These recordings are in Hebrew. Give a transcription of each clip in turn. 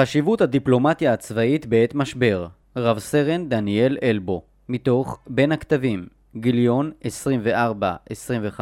חשיבות הדיפלומטיה הצבאית בעת משבר. רב סרן דניאל אלבו מתוך בין הכתבים גיליון 24-25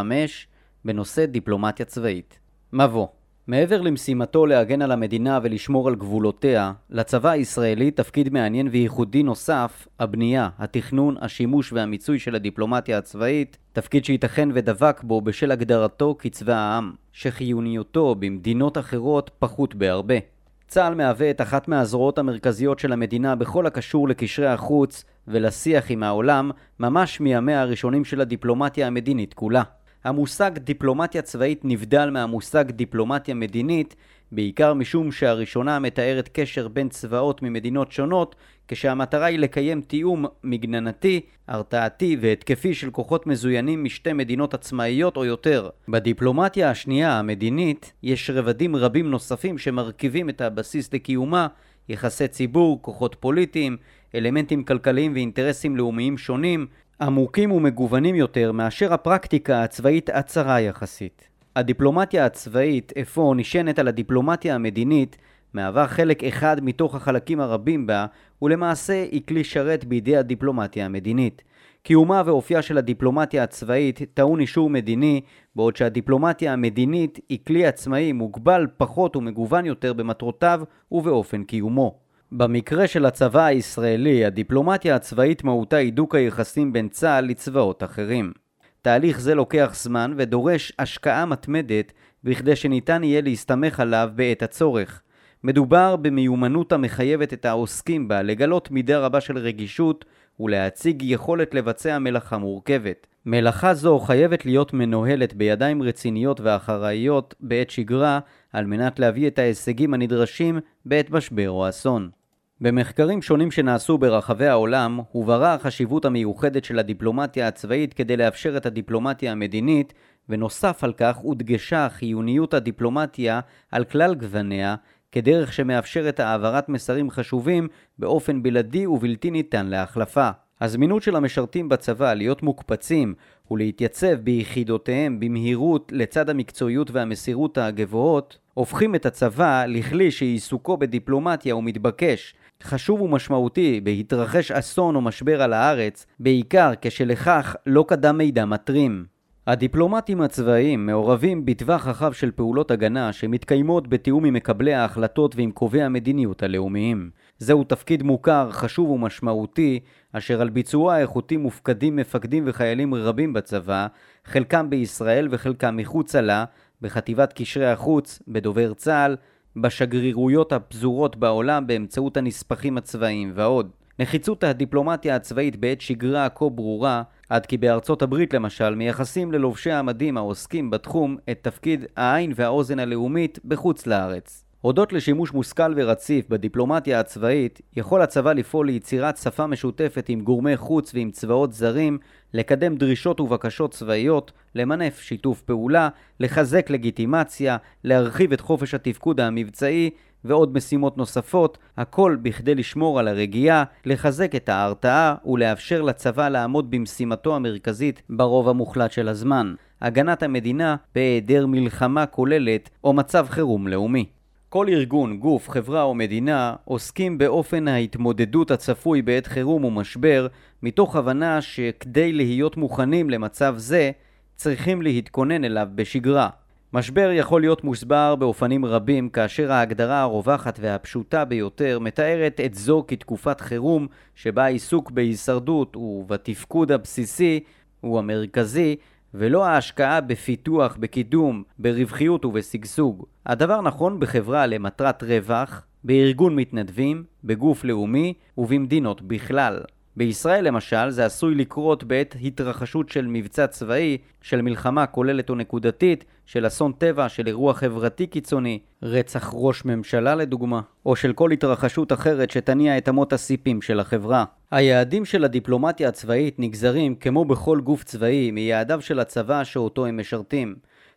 בנושא דיפלומטיה צבאית. מבוא. מעבר למשימתו להגן על המדינה ולשמור על גבולותיה, לצבא הישראלי תפקיד מעניין וייחודי נוסף, הבנייה, התכנון, השימוש והמיצוי של הדיפלומטיה הצבאית, תפקיד שייתכן ודבק בו בשל הגדרתו כצבא העם, שחיוניותו במדינות אחרות פחות בהרבה. צה"ל מהווה את אחת מהזרועות המרכזיות של המדינה בכל הקשור לקשרי החוץ ולשיח עם העולם, ממש מימיה הראשונים של הדיפלומטיה המדינית כולה. המושג דיפלומטיה צבאית נבדל מהמושג דיפלומטיה מדינית, בעיקר משום שהראשונה מתארת קשר בין צבאות ממדינות שונות, כשהמטרה היא לקיים תיאום מגננתי, הרתעתי והתקפי של כוחות מזוינים משתי מדינות עצמאיות או יותר. בדיפלומטיה השנייה, המדינית, יש רבדים רבים נוספים שמרכיבים את הבסיס לקיומה, יחסי ציבור, כוחות פוליטיים, אלמנטים כלכליים ואינטרסים לאומיים שונים, עמוקים ומגוונים יותר מאשר הפרקטיקה הצבאית הצרה יחסית. הדיפלומטיה הצבאית אפוא נשענת על הדיפלומטיה המדינית, מהווה חלק אחד מתוך החלקים הרבים בה, ולמעשה היא כלי שרת בידי הדיפלומטיה המדינית. קיומה ואופייה של הדיפלומטיה הצבאית טעון אישור מדיני, בעוד שהדיפלומטיה המדינית היא כלי עצמאי מוגבל פחות ומגוון יותר במטרותיו ובאופן קיומו. במקרה של הצבא הישראלי, הדיפלומטיה הצבאית מהותה הידוק היחסים בין צה"ל לצבאות אחרים. תהליך זה לוקח זמן ודורש השקעה מתמדת בכדי שניתן יהיה להסתמך עליו בעת הצורך. מדובר במיומנות המחייבת את העוסקים בה לגלות מידה רבה של רגישות ולהציג יכולת לבצע מלאכה מורכבת. מלאכה זו חייבת להיות מנוהלת בידיים רציניות ואחראיות בעת שגרה על מנת להביא את ההישגים הנדרשים בעת משבר או אסון. במחקרים שונים שנעשו ברחבי העולם הובהרה החשיבות המיוחדת של הדיפלומטיה הצבאית כדי לאפשר את הדיפלומטיה המדינית ונוסף על כך הודגשה חיוניות הדיפלומטיה על כלל גווניה כדרך שמאפשרת העברת מסרים חשובים באופן בלעדי ובלתי ניתן להחלפה. הזמינות של המשרתים בצבא להיות מוקפצים ולהתייצב ביחידותיהם במהירות לצד המקצועיות והמסירות הגבוהות הופכים את הצבא לכלי שעיסוקו בדיפלומטיה הוא מתבקש חשוב ומשמעותי בהתרחש אסון או משבר על הארץ, בעיקר כשלכך לא קדם מידע מטרים. הדיפלומטים הצבאיים מעורבים בטווח רחב של פעולות הגנה שמתקיימות בתיאום עם מקבלי ההחלטות ועם קובעי המדיניות הלאומיים. זהו תפקיד מוכר, חשוב ומשמעותי, אשר על ביצועו האיכותי מופקדים מפקדים וחיילים רבים בצבא, חלקם בישראל וחלקם מחוצה לה, בחטיבת קשרי החוץ, בדובר צה"ל, בשגרירויות הפזורות בעולם באמצעות הנספחים הצבאיים ועוד. נחיצות הדיפלומטיה הצבאית בעת שגרה כה ברורה, עד כי בארצות הברית למשל מייחסים ללובשי המדים העוסקים בתחום את תפקיד העין והאוזן הלאומית בחוץ לארץ. הודות לשימוש מושכל ורציף בדיפלומטיה הצבאית, יכול הצבא לפעול ליצירת שפה משותפת עם גורמי חוץ ועם צבאות זרים, לקדם דרישות ובקשות צבאיות, למנף שיתוף פעולה, לחזק לגיטימציה, להרחיב את חופש התפקוד המבצעי ועוד משימות נוספות, הכל בכדי לשמור על הרגיעה, לחזק את ההרתעה ולאפשר לצבא לעמוד במשימתו המרכזית ברוב המוחלט של הזמן, הגנת המדינה בהיעדר מלחמה כוללת או מצב חירום לאומי. כל ארגון, גוף, חברה או מדינה עוסקים באופן ההתמודדות הצפוי בעת חירום ומשבר מתוך הבנה שכדי להיות מוכנים למצב זה צריכים להתכונן אליו בשגרה. משבר יכול להיות מוסבר באופנים רבים כאשר ההגדרה הרווחת והפשוטה ביותר מתארת את זו כתקופת חירום שבה העיסוק בהישרדות ובתפקוד הבסיסי הוא המרכזי ולא ההשקעה בפיתוח, בקידום, ברווחיות ובשגשוג. הדבר נכון בחברה למטרת רווח, בארגון מתנדבים, בגוף לאומי ובמדינות בכלל. בישראל למשל זה עשוי לקרות בעת התרחשות של מבצע צבאי, של מלחמה כוללת או נקודתית, של אסון טבע, של אירוע חברתי קיצוני, רצח ראש ממשלה לדוגמה, או של כל התרחשות אחרת שתניע את אמות הסיפים של החברה. היעדים של הדיפלומטיה הצבאית נגזרים, כמו בכל גוף צבאי, מיעדיו של הצבא שאותו הם משרתים.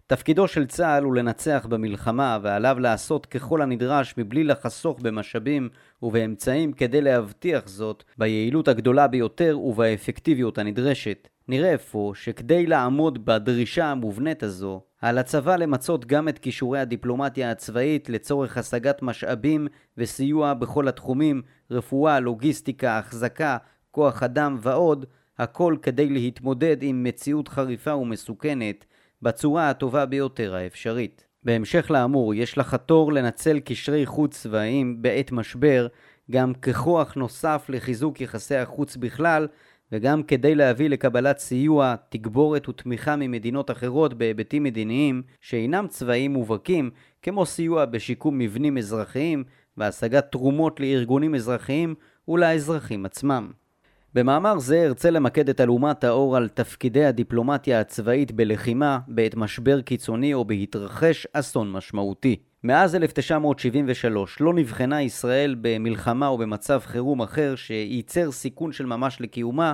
תפקידו של צה"ל הוא לנצח במלחמה, ועליו לעשות ככל הנדרש מבלי לחסוך במשאבים ובאמצעים כדי להבטיח זאת ביעילות הגדולה ביותר ובאפקטיביות הנדרשת. נראה אפוא שכדי לעמוד בדרישה המובנית הזו, על הצבא למצות גם את כישורי הדיפלומטיה הצבאית לצורך השגת משאבים וסיוע בכל התחומים, רפואה, לוגיסטיקה, החזקה, כוח אדם ועוד, הכל כדי להתמודד עם מציאות חריפה ומסוכנת בצורה הטובה ביותר האפשרית. בהמשך לאמור, יש לחתור לנצל קשרי חוץ צבאיים בעת משבר גם ככוח נוסף לחיזוק יחסי החוץ בכלל וגם כדי להביא לקבלת סיוע, תגבורת ותמיכה ממדינות אחרות בהיבטים מדיניים שאינם צבאיים מובהקים, כמו סיוע בשיקום מבנים אזרחיים והשגת תרומות לארגונים אזרחיים ולאזרחים עצמם. במאמר זה ארצה למקד את אלומת האור על תפקידי הדיפלומטיה הצבאית בלחימה בעת משבר קיצוני או בהתרחש אסון משמעותי. מאז 1973 לא נבחנה ישראל במלחמה או במצב חירום אחר שייצר סיכון של ממש לקיומה,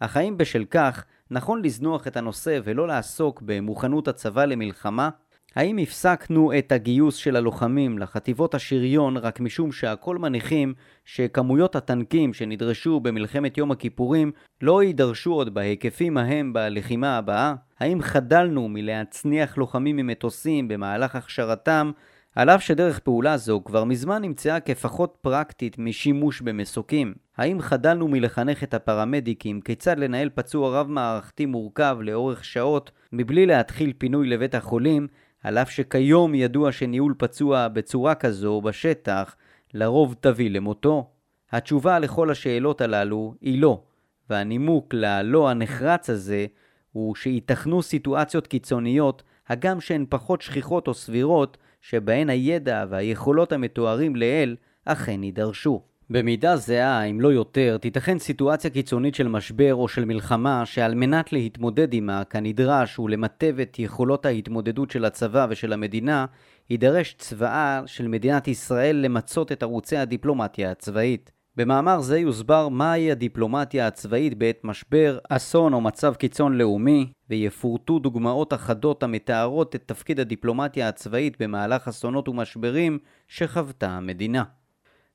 אך האם בשל כך נכון לזנוח את הנושא ולא לעסוק במוכנות הצבא למלחמה? האם הפסקנו את הגיוס של הלוחמים לחטיבות השריון רק משום שהכל מניחים שכמויות הטנקים שנדרשו במלחמת יום הכיפורים לא יידרשו עוד בהיקפים ההם בלחימה הבאה? האם חדלנו מלהצניח לוחמים ממטוסים במהלך הכשרתם על אף שדרך פעולה זו כבר מזמן נמצאה כפחות פרקטית משימוש במסוקים. האם חדלנו מלחנך את הפרמדיקים כיצד לנהל פצוע רב-מערכתי מורכב לאורך שעות מבלי להתחיל פינוי לבית החולים, על אף שכיום ידוע שניהול פצוע בצורה כזו בשטח לרוב תביא למותו? התשובה לכל השאלות הללו היא לא, והנימוק ללא הנחרץ הזה הוא שייתכנו סיטואציות קיצוניות, הגם שהן פחות שכיחות או סבירות, שבהן הידע והיכולות המתוארים לעיל אכן יידרשו. במידה זהה, אם לא יותר, תיתכן סיטואציה קיצונית של משבר או של מלחמה שעל מנת להתמודד עמה כנדרש ולמטב את יכולות ההתמודדות של הצבא ושל המדינה, יידרש צבאה של מדינת ישראל למצות את ערוצי הדיפלומטיה הצבאית. במאמר זה יוסבר מהי הדיפלומטיה הצבאית בעת משבר, אסון או מצב קיצון לאומי, ויפורטו דוגמאות אחדות המתארות את תפקיד הדיפלומטיה הצבאית במהלך אסונות ומשברים שחוותה המדינה.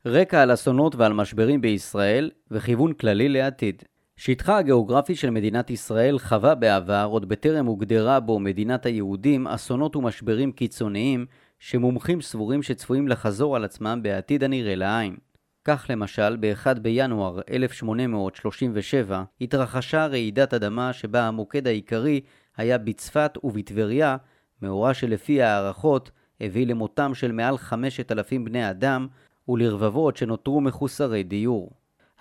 רקע על אסונות ועל משברים בישראל וכיוון כללי לעתיד. שטחה הגיאוגרפי של מדינת ישראל חווה בעבר, עוד בטרם הוגדרה בו מדינת היהודים, אסונות ומשברים קיצוניים שמומחים סבורים שצפויים לחזור על עצמם בעתיד הנראה לעין. כך למשל, ב-1 בינואר 1837 התרחשה רעידת אדמה שבה המוקד העיקרי היה בצפת ובטבריה, מאורע שלפי הערכות הביא למותם של מעל 5,000 בני אדם ולרבבות שנותרו מחוסרי דיור.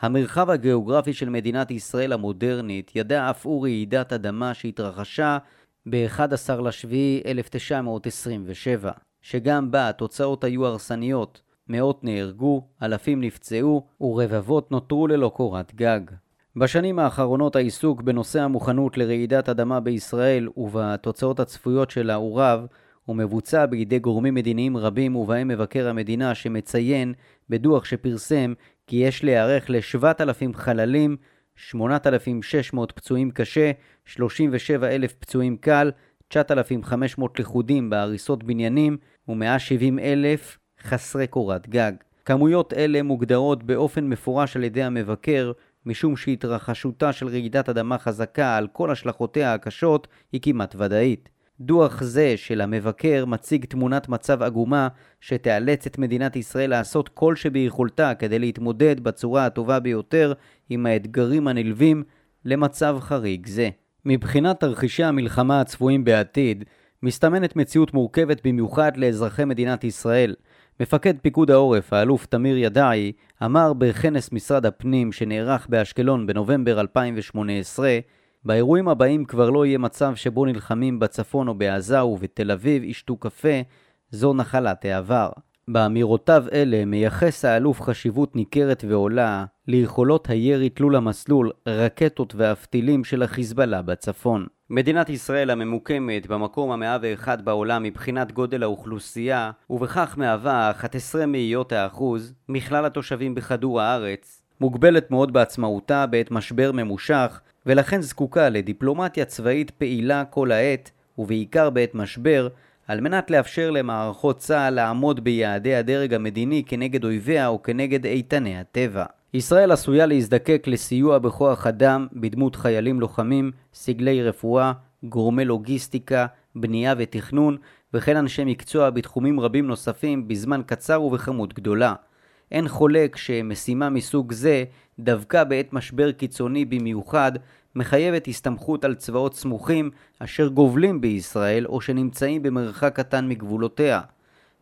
המרחב הגיאוגרפי של מדינת ישראל המודרנית ידע אף הוא רעידת אדמה שהתרחשה ב-11 לשביעי 1927, שגם בה התוצאות היו הרסניות, מאות נהרגו, אלפים נפצעו ורבבות נותרו ללא קורת גג. בשנים האחרונות העיסוק בנושא המוכנות לרעידת אדמה בישראל ובתוצאות הצפויות שלה הוא רב, ומבוצע בידי גורמים מדיניים רבים ובהם מבקר המדינה שמציין בדוח שפרסם כי יש להיערך ל-7,000 חללים, 8,600 פצועים קשה, 37,000 פצועים קל, 9,500 לכודים בהריסות בניינים ו-170,000 חסרי קורת גג. כמויות אלה מוגדרות באופן מפורש על ידי המבקר, משום שהתרחשותה של רעידת אדמה חזקה על כל השלכותיה הקשות היא כמעט ודאית. דוח זה של המבקר מציג תמונת מצב עגומה שתיאלץ את מדינת ישראל לעשות כל שביכולתה כדי להתמודד בצורה הטובה ביותר עם האתגרים הנלווים למצב חריג זה. מבחינת תרחישי המלחמה הצפויים בעתיד, מסתמנת מציאות מורכבת במיוחד לאזרחי מדינת ישראל. מפקד פיקוד העורף, האלוף תמיר ידעי, אמר בכנס משרד הפנים שנערך באשקלון בנובמבר 2018 באירועים הבאים כבר לא יהיה מצב שבו נלחמים בצפון או בעזה ובתל אביב ישתו קפה, זו נחלת העבר. באמירותיו אלה מייחס האלוף חשיבות ניכרת ועולה ליכולות הירי תלול המסלול, רקטות ואף טילים של החיזבאללה בצפון. מדינת ישראל הממוקמת במקום המאה ואחד בעולם מבחינת גודל האוכלוסייה, ובכך מהווה 11 מאיות האחוז מכלל התושבים בכדור הארץ, מוגבלת מאוד בעצמאותה בעת משבר ממושך, ולכן זקוקה לדיפלומטיה צבאית פעילה כל העת, ובעיקר בעת משבר, על מנת לאפשר למערכות צה"ל לעמוד ביעדי הדרג המדיני כנגד אויביה או כנגד איתני הטבע. ישראל עשויה להזדקק לסיוע בכוח אדם בדמות חיילים לוחמים, סגלי רפואה, גורמי לוגיסטיקה, בנייה ותכנון, וכן אנשי מקצוע בתחומים רבים נוספים בזמן קצר ובכמות גדולה. אין חולק שמשימה מסוג זה, דווקא בעת משבר קיצוני במיוחד, מחייבת הסתמכות על צבאות סמוכים אשר גובלים בישראל או שנמצאים במרחק קטן מגבולותיה.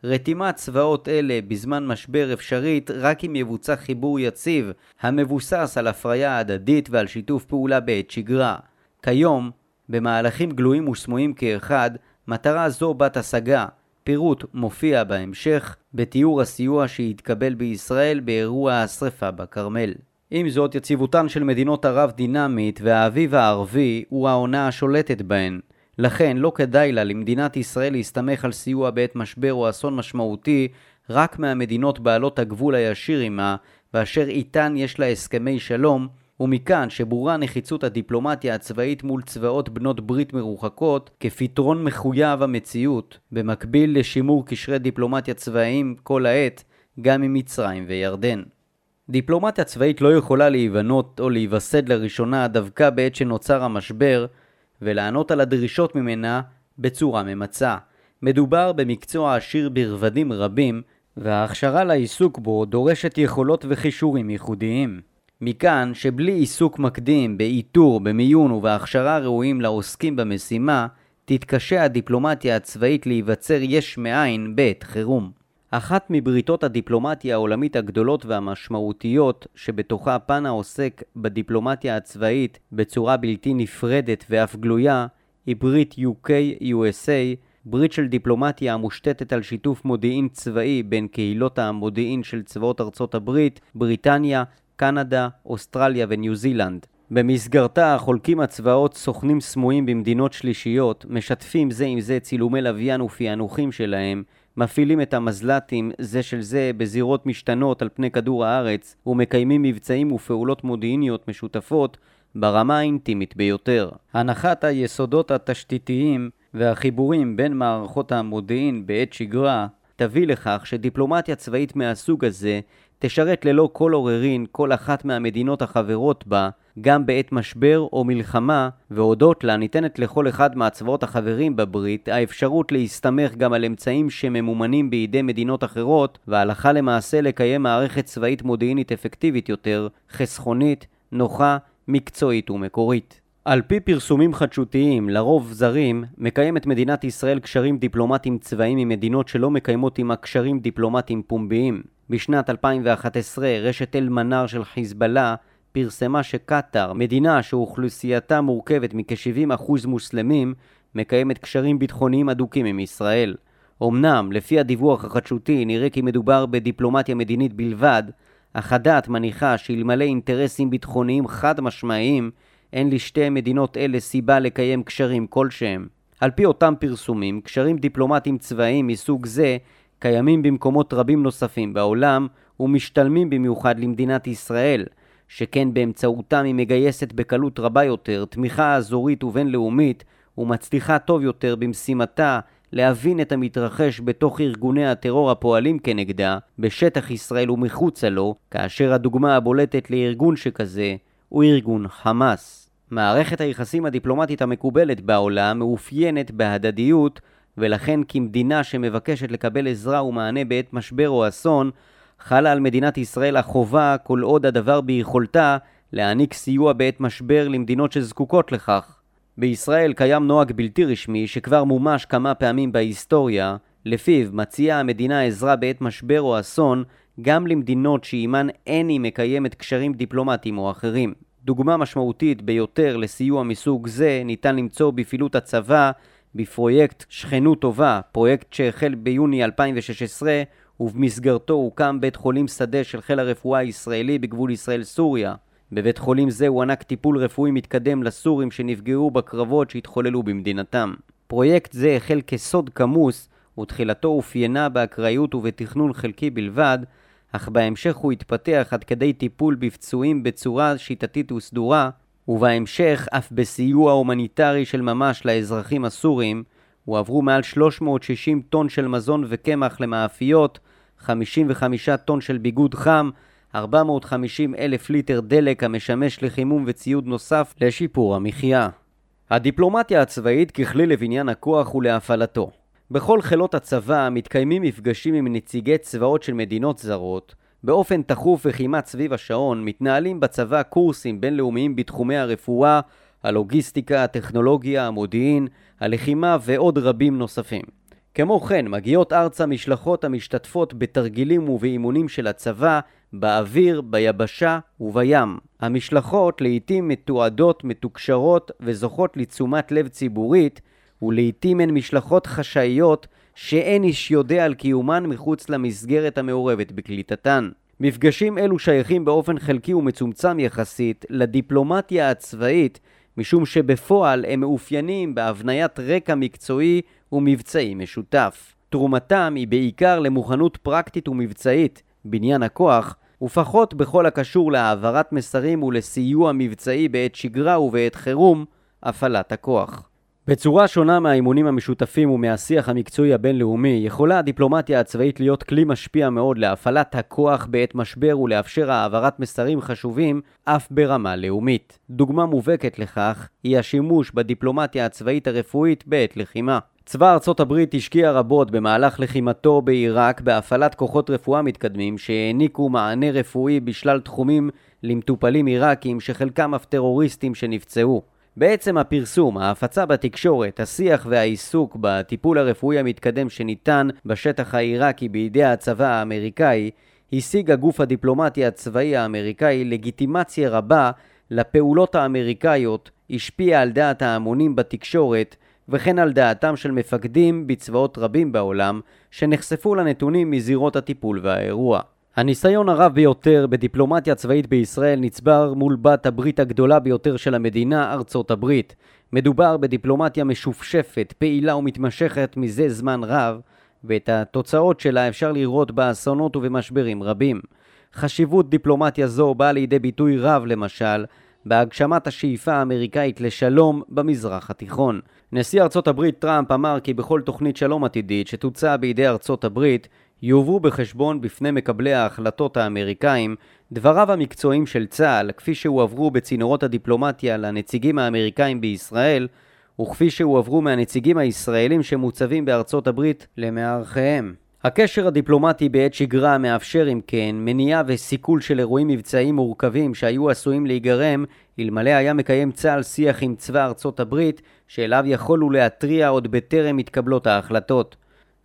רתימת צבאות אלה בזמן משבר אפשרית רק אם יבוצע חיבור יציב המבוסס על הפריה הדדית ועל שיתוף פעולה בעת שגרה. כיום, במהלכים גלויים וסמויים כאחד, מטרה זו בת השגה. פירוט מופיע בהמשך בתיאור הסיוע שהתקבל בישראל באירוע השרפה בכרמל. עם זאת, יציבותן של מדינות ערב דינמית והאביב הערבי הוא העונה השולטת בהן. לכן לא כדאי לה למדינת ישראל להסתמך על סיוע בעת משבר או אסון משמעותי רק מהמדינות בעלות הגבול הישיר עימה, ואשר איתן יש לה הסכמי שלום, ומכאן שברורה נחיצות הדיפלומטיה הצבאית מול צבאות בנות ברית מרוחקות כפתרון מחויב המציאות, במקביל לשימור קשרי דיפלומטיה צבאיים כל העת, גם עם מצרים וירדן. דיפלומטיה צבאית לא יכולה להיבנות או להיווסד לראשונה דווקא בעת שנוצר המשבר, ולענות על הדרישות ממנה בצורה ממצה. מדובר במקצוע עשיר ברבדים רבים, וההכשרה לעיסוק בו דורשת יכולות וכישורים ייחודיים. מכאן שבלי עיסוק מקדים באיתור, במיון ובהכשרה ראויים לעוסקים במשימה, תתקשה הדיפלומטיה הצבאית להיווצר יש מאין בעת חירום. אחת מבריתות הדיפלומטיה העולמית הגדולות והמשמעותיות שבתוכה פן העוסק בדיפלומטיה הצבאית בצורה בלתי נפרדת ואף גלויה היא ברית UK-USA, ברית של דיפלומטיה המושתתת על שיתוף מודיעין צבאי בין קהילות המודיעין של צבאות ארצות הברית, בריטניה, קנדה, אוסטרליה וניו זילנד. במסגרתה חולקים הצבאות סוכנים סמויים במדינות שלישיות, משתפים זה עם זה צילומי לוויין ופענוחים שלהם, מפעילים את המזל"טים זה של זה בזירות משתנות על פני כדור הארץ ומקיימים מבצעים ופעולות מודיעיניות משותפות ברמה האינטימית ביותר. הנחת היסודות התשתיתיים והחיבורים בין מערכות המודיעין בעת שגרה תביא לכך שדיפלומטיה צבאית מהסוג הזה תשרת ללא כל עוררין כל אחת מהמדינות החברות בה, גם בעת משבר או מלחמה, והודות לה ניתנת לכל אחד מהצבאות החברים בברית האפשרות להסתמך גם על אמצעים שממומנים בידי מדינות אחרות, והלכה למעשה לקיים מערכת צבאית מודיעינית אפקטיבית יותר, חסכונית, נוחה, מקצועית ומקורית. על פי פרסומים חדשותיים, לרוב זרים, מקיימת מדינת ישראל קשרים דיפלומטיים צבאיים עם מדינות שלא מקיימות עימה קשרים דיפלומטיים פומביים. בשנת 2011 רשת אל-מנאר של חיזבאללה פרסמה שקטאר, מדינה שאוכלוסייתה מורכבת מכ-70% מוסלמים, מקיימת קשרים ביטחוניים אדוקים עם ישראל. אמנם, לפי הדיווח החדשותי, נראה כי מדובר בדיפלומטיה מדינית בלבד, אך הדת מניחה שאלמלא אינטרסים ביטחוניים חד משמעיים, אין לשתי מדינות אלה סיבה לקיים קשרים כלשהם. על פי אותם פרסומים, קשרים דיפלומטיים צבאיים מסוג זה קיימים במקומות רבים נוספים בעולם ומשתלמים במיוחד למדינת ישראל, שכן באמצעותם היא מגייסת בקלות רבה יותר תמיכה אזורית ובינלאומית ומצליחה טוב יותר במשימתה להבין את המתרחש בתוך ארגוני הטרור הפועלים כנגדה, בשטח ישראל ומחוצה לו, כאשר הדוגמה הבולטת לארגון שכזה הוא ארגון חמאס. מערכת היחסים הדיפלומטית המקובלת בעולם מאופיינת בהדדיות ולכן כמדינה שמבקשת לקבל עזרה ומענה בעת משבר או אסון, חלה על מדינת ישראל החובה, כל עוד הדבר ביכולתה, להעניק סיוע בעת משבר למדינות שזקוקות לכך. בישראל קיים נוהג בלתי רשמי שכבר מומש כמה פעמים בהיסטוריה, לפיו מציעה המדינה עזרה בעת משבר או אסון גם למדינות שעימן אין היא מקיימת קשרים דיפלומטיים או אחרים. דוגמה משמעותית ביותר לסיוע מסוג זה ניתן למצוא בפעילות הצבא בפרויקט שכנות טובה, פרויקט שהחל ביוני 2016 ובמסגרתו הוקם בית חולים שדה של חיל הרפואה הישראלי בגבול ישראל-סוריה. בבית חולים זה הוענק טיפול רפואי מתקדם לסורים שנפגעו בקרבות שהתחוללו במדינתם. פרויקט זה החל כסוד כמוס ותחילתו אופיינה באקראיות ובתכנון חלקי בלבד, אך בהמשך הוא התפתח עד כדי טיפול בפצועים בצורה שיטתית וסדורה, ובהמשך אף בסיוע הומניטרי של ממש לאזרחים הסורים, הועברו מעל 360 טון של מזון וקמח למאפיות, 55 טון של ביגוד חם, 450 אלף ליטר דלק המשמש לחימום וציוד נוסף לשיפור המחיה. הדיפלומטיה הצבאית ככלי לבניין הכוח ולהפעלתו. בכל חילות הצבא מתקיימים מפגשים עם נציגי צבאות של מדינות זרות. באופן תכוף וכמעט סביב השעון מתנהלים בצבא קורסים בינלאומיים בתחומי הרפואה, הלוגיסטיקה, הטכנולוגיה, המודיעין, הלחימה ועוד רבים נוספים. כמו כן, מגיעות ארצה משלחות המשתתפות בתרגילים ובאימונים של הצבא, באוויר, ביבשה ובים. המשלחות לעיתים מתועדות, מתוקשרות וזוכות לתשומת לב ציבורית, ולעיתים הן משלחות חשאיות שאין איש יודע על קיומן מחוץ למסגרת המעורבת בקליטתן. מפגשים אלו שייכים באופן חלקי ומצומצם יחסית לדיפלומטיה הצבאית, משום שבפועל הם מאופיינים בהבניית רקע מקצועי ומבצעי משותף. תרומתם היא בעיקר למוכנות פרקטית ומבצעית, בניין הכוח, ופחות בכל הקשור להעברת מסרים ולסיוע מבצעי בעת שגרה ובעת חירום, הפעלת הכוח. בצורה שונה מהאימונים המשותפים ומהשיח המקצועי הבינלאומי, יכולה הדיפלומטיה הצבאית להיות כלי משפיע מאוד להפעלת הכוח בעת משבר ולאפשר העברת מסרים חשובים אף ברמה לאומית. דוגמה מובהקת לכך היא השימוש בדיפלומטיה הצבאית הרפואית בעת לחימה. צבא ארצות הברית השקיע רבות במהלך לחימתו בעיראק בהפעלת כוחות רפואה מתקדמים שהעניקו מענה רפואי בשלל תחומים למטופלים עיראקים שחלקם אף טרוריסטים שנפצעו. בעצם הפרסום, ההפצה בתקשורת, השיח והעיסוק בטיפול הרפואי המתקדם שניתן בשטח העיראקי בידי הצבא האמריקאי, השיג הגוף הדיפלומטי הצבאי האמריקאי לגיטימציה רבה לפעולות האמריקאיות, השפיע על דעת ההמונים בתקשורת וכן על דעתם של מפקדים בצבאות רבים בעולם שנחשפו לנתונים מזירות הטיפול והאירוע. הניסיון הרב ביותר בדיפלומטיה צבאית בישראל נצבר מול בת הברית הגדולה ביותר של המדינה, ארצות הברית. מדובר בדיפלומטיה משופשפת, פעילה ומתמשכת מזה זמן רב, ואת התוצאות שלה אפשר לראות באסונות ובמשברים רבים. חשיבות דיפלומטיה זו באה לידי ביטוי רב, למשל, בהגשמת השאיפה האמריקאית לשלום במזרח התיכון. נשיא ארצות הברית טראמפ אמר כי בכל תוכנית שלום עתידית שתוצע בידי ארצות הברית יובאו בחשבון בפני מקבלי ההחלטות האמריקאים דבריו המקצועיים של צה"ל כפי שהועברו בצינורות הדיפלומטיה לנציגים האמריקאים בישראל וכפי שהועברו מהנציגים הישראלים שמוצבים בארצות הברית למארחיהם. הקשר הדיפלומטי בעת שגרה מאפשר אם כן מניעה וסיכול של אירועים מבצעיים מורכבים שהיו עשויים להיגרם אלמלא היה מקיים צה"ל שיח עם צבא ארצות הברית שאליו יכולו להתריע עוד בטרם מתקבלות ההחלטות.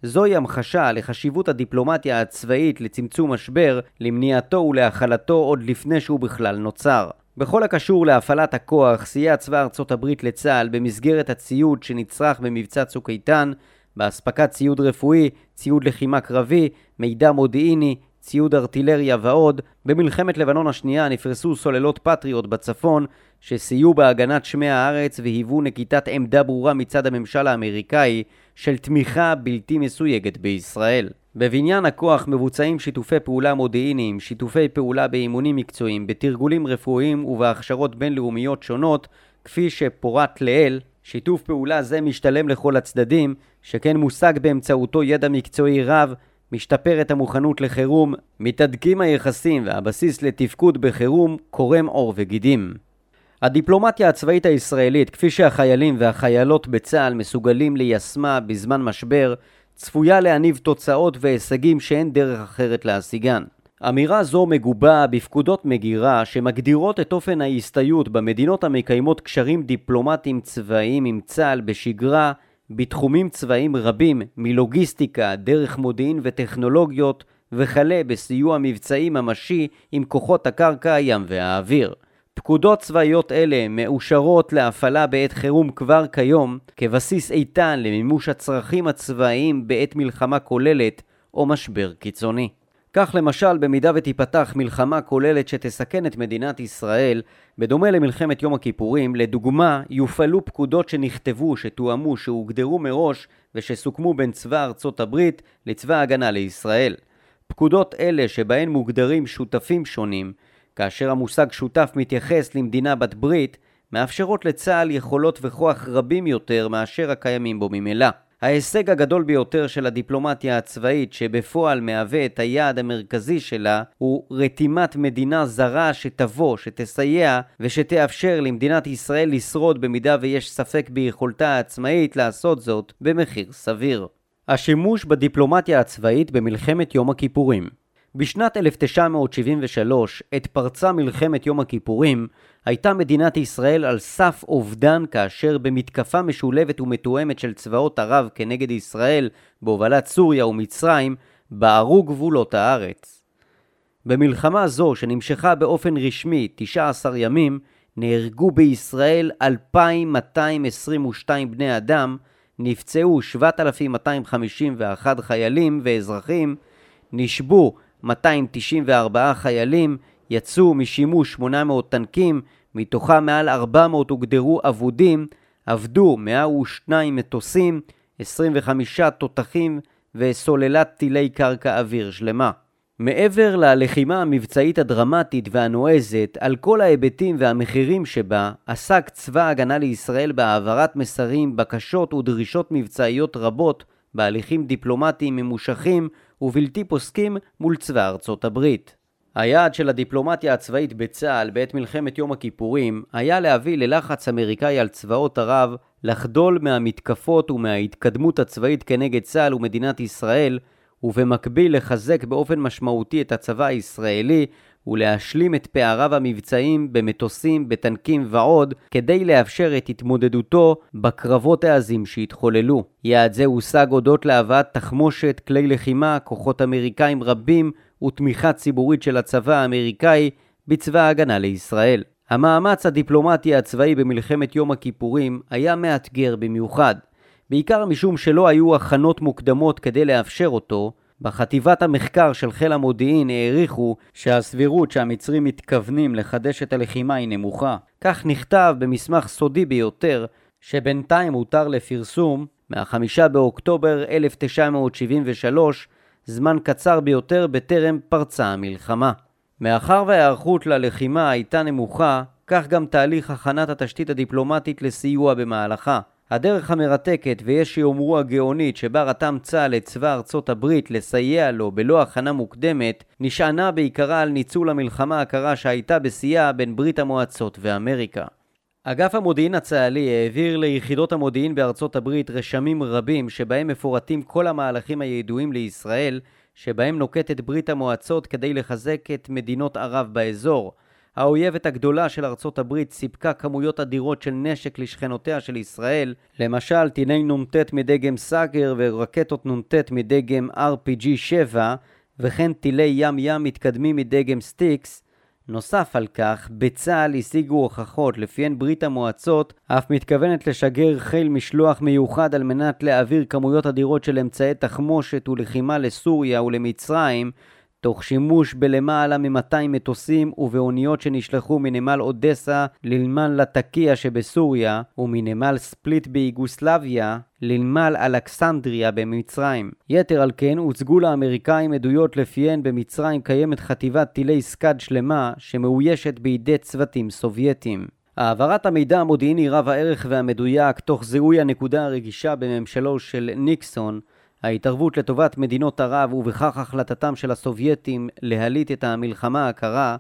זוהי המחשה לחשיבות הדיפלומטיה הצבאית לצמצום משבר, למניעתו ולהכלתו עוד לפני שהוא בכלל נוצר. בכל הקשור להפעלת הכוח, סייע צבא ארצות הברית לצה"ל במסגרת הציוד שנצרך במבצע צוק איתן, באספקת ציוד רפואי, ציוד לחימה קרבי, מידע מודיעיני, ציוד ארטילריה ועוד, במלחמת לבנון השנייה נפרסו סוללות פטריוט בצפון, שסייעו בהגנת שמי הארץ והיוו נקיטת עמדה ברורה מצד הממשל האמריקאי של תמיכה בלתי מסויגת בישראל. בבניין הכוח מבוצעים שיתופי פעולה מודיעיניים, שיתופי פעולה באימונים מקצועיים, בתרגולים רפואיים ובהכשרות בינלאומיות שונות, כפי שפורט לעיל, שיתוף פעולה זה משתלם לכל הצדדים, שכן מושג באמצעותו ידע מקצועי רב, משתפרת המוכנות לחירום, מתהדקים היחסים והבסיס לתפקוד בחירום קורם עור וגידים. הדיפלומטיה הצבאית הישראלית, כפי שהחיילים והחיילות בצה"ל מסוגלים ליישמה בזמן משבר, צפויה להניב תוצאות והישגים שאין דרך אחרת להשיגן. אמירה זו מגובה בפקודות מגירה שמגדירות את אופן ההסתייעות במדינות המקיימות קשרים דיפלומטיים צבאיים עם צה"ל בשגרה בתחומים צבאיים רבים מלוגיסטיקה, דרך מודיעין וטכנולוגיות וכלה בסיוע מבצעי ממשי עם כוחות הקרקע, הים והאוויר. פקודות צבאיות אלה מאושרות להפעלה בעת חירום כבר כיום כבסיס איתן למימוש הצרכים הצבאיים בעת מלחמה כוללת או משבר קיצוני. כך למשל, במידה ותיפתח מלחמה כוללת שתסכן את מדינת ישראל, בדומה למלחמת יום הכיפורים, לדוגמה, יופעלו פקודות שנכתבו, שתואמו, שהוגדרו מראש ושסוכמו בין צבא ארצות הברית לצבא ההגנה לישראל. פקודות אלה שבהן מוגדרים שותפים שונים, כאשר המושג שותף מתייחס למדינה בת ברית, מאפשרות לצה"ל יכולות וכוח רבים יותר מאשר הקיימים בו ממילא. ההישג הגדול ביותר של הדיפלומטיה הצבאית, שבפועל מהווה את היעד המרכזי שלה, הוא רתימת מדינה זרה שתבוא, שתסייע ושתאפשר למדינת ישראל לשרוד במידה ויש ספק ביכולתה העצמאית לעשות זאת במחיר סביר. השימוש בדיפלומטיה הצבאית במלחמת יום הכיפורים בשנת 1973, עת פרצה מלחמת יום הכיפורים, הייתה מדינת ישראל על סף אובדן כאשר במתקפה משולבת ומתואמת של צבאות ערב כנגד ישראל בהובלת סוריה ומצרים, בערו גבולות הארץ. במלחמה זו, שנמשכה באופן רשמי 19 ימים, נהרגו בישראל 2,222 בני אדם, נפצעו 7,251 חיילים ואזרחים, נשבו 294 חיילים, יצאו משימוש 800 טנקים, מתוכם מעל 400 הוגדרו אבודים, עבדו 102 מטוסים, 25 תותחים וסוללת טילי קרקע אוויר שלמה. מעבר ללחימה המבצעית הדרמטית והנועזת, על כל ההיבטים והמחירים שבה, עסק צבא ההגנה לישראל בהעברת מסרים, בקשות ודרישות מבצעיות רבות בהליכים דיפלומטיים ממושכים ובלתי פוסקים מול צבא ארצות הברית. היעד של הדיפלומטיה הצבאית בצה"ל בעת מלחמת יום הכיפורים היה להביא ללחץ אמריקאי על צבאות ערב לחדול מהמתקפות ומההתקדמות הצבאית כנגד צה"ל ומדינת ישראל ובמקביל לחזק באופן משמעותי את הצבא הישראלי ולהשלים את פעריו המבצעיים במטוסים, בטנקים ועוד, כדי לאפשר את התמודדותו בקרבות העזים שהתחוללו. יעד זה הושג הודות להבאת תחמושת, כלי לחימה, כוחות אמריקאים רבים ותמיכה ציבורית של הצבא האמריקאי בצבא ההגנה לישראל. המאמץ הדיפלומטי הצבאי במלחמת יום הכיפורים היה מאתגר במיוחד, בעיקר משום שלא היו הכנות מוקדמות כדי לאפשר אותו, בחטיבת המחקר של חיל המודיעין העריכו שהסבירות שהמצרים מתכוונים לחדש את הלחימה היא נמוכה. כך נכתב במסמך סודי ביותר, שבינתיים הותר לפרסום מה-5 באוקטובר 1973, זמן קצר ביותר בטרם פרצה המלחמה. מאחר וההיערכות ללחימה הייתה נמוכה, כך גם תהליך הכנת התשתית הדיפלומטית לסיוע במהלכה. הדרך המרתקת, ויש שיאמרו הגאונית, שבה רתם צה"ל את צבא ארצות הברית לסייע לו בלא הכנה מוקדמת, נשענה בעיקרה על ניצול המלחמה הקרה שהייתה בשיאה בין ברית המועצות ואמריקה. אגף המודיעין הצה"לי העביר ליחידות המודיעין בארצות הברית רשמים רבים שבהם מפורטים כל המהלכים הידועים לישראל שבהם נוקטת ברית המועצות כדי לחזק את מדינות ערב באזור, האויבת הגדולה של ארצות הברית סיפקה כמויות אדירות של נשק לשכנותיה של ישראל, למשל טילי נ"ט מדגם סאגר ורקטות נ"ט מדגם RPG-7, וכן טילי ים-ים מתקדמים מדגם סטיקס. נוסף על כך, בצה"ל השיגו הוכחות לפיהן ברית המועצות אף מתכוונת לשגר חיל משלוח מיוחד על מנת להעביר כמויות אדירות של אמצעי תחמושת ולחימה לסוריה ולמצרים תוך שימוש בלמעלה מ-200 מטוסים ובאוניות שנשלחו מנמל אודסה לנמל לטקיה שבסוריה ומנמל ספליט ביוגוסלביה לנמל אלכסנדריה במצרים. יתר על כן הוצגו לאמריקאים עדויות לפיהן במצרים קיימת חטיבת טילי סקאד שלמה שמאוישת בידי צוותים סובייטים. העברת המידע המודיעיני רב הערך והמדויק תוך זיהוי הנקודה הרגישה בממשלו של ניקסון ההתערבות לטובת מדינות ערב ובכך החלטתם של הסובייטים להליט את המלחמה הקרה,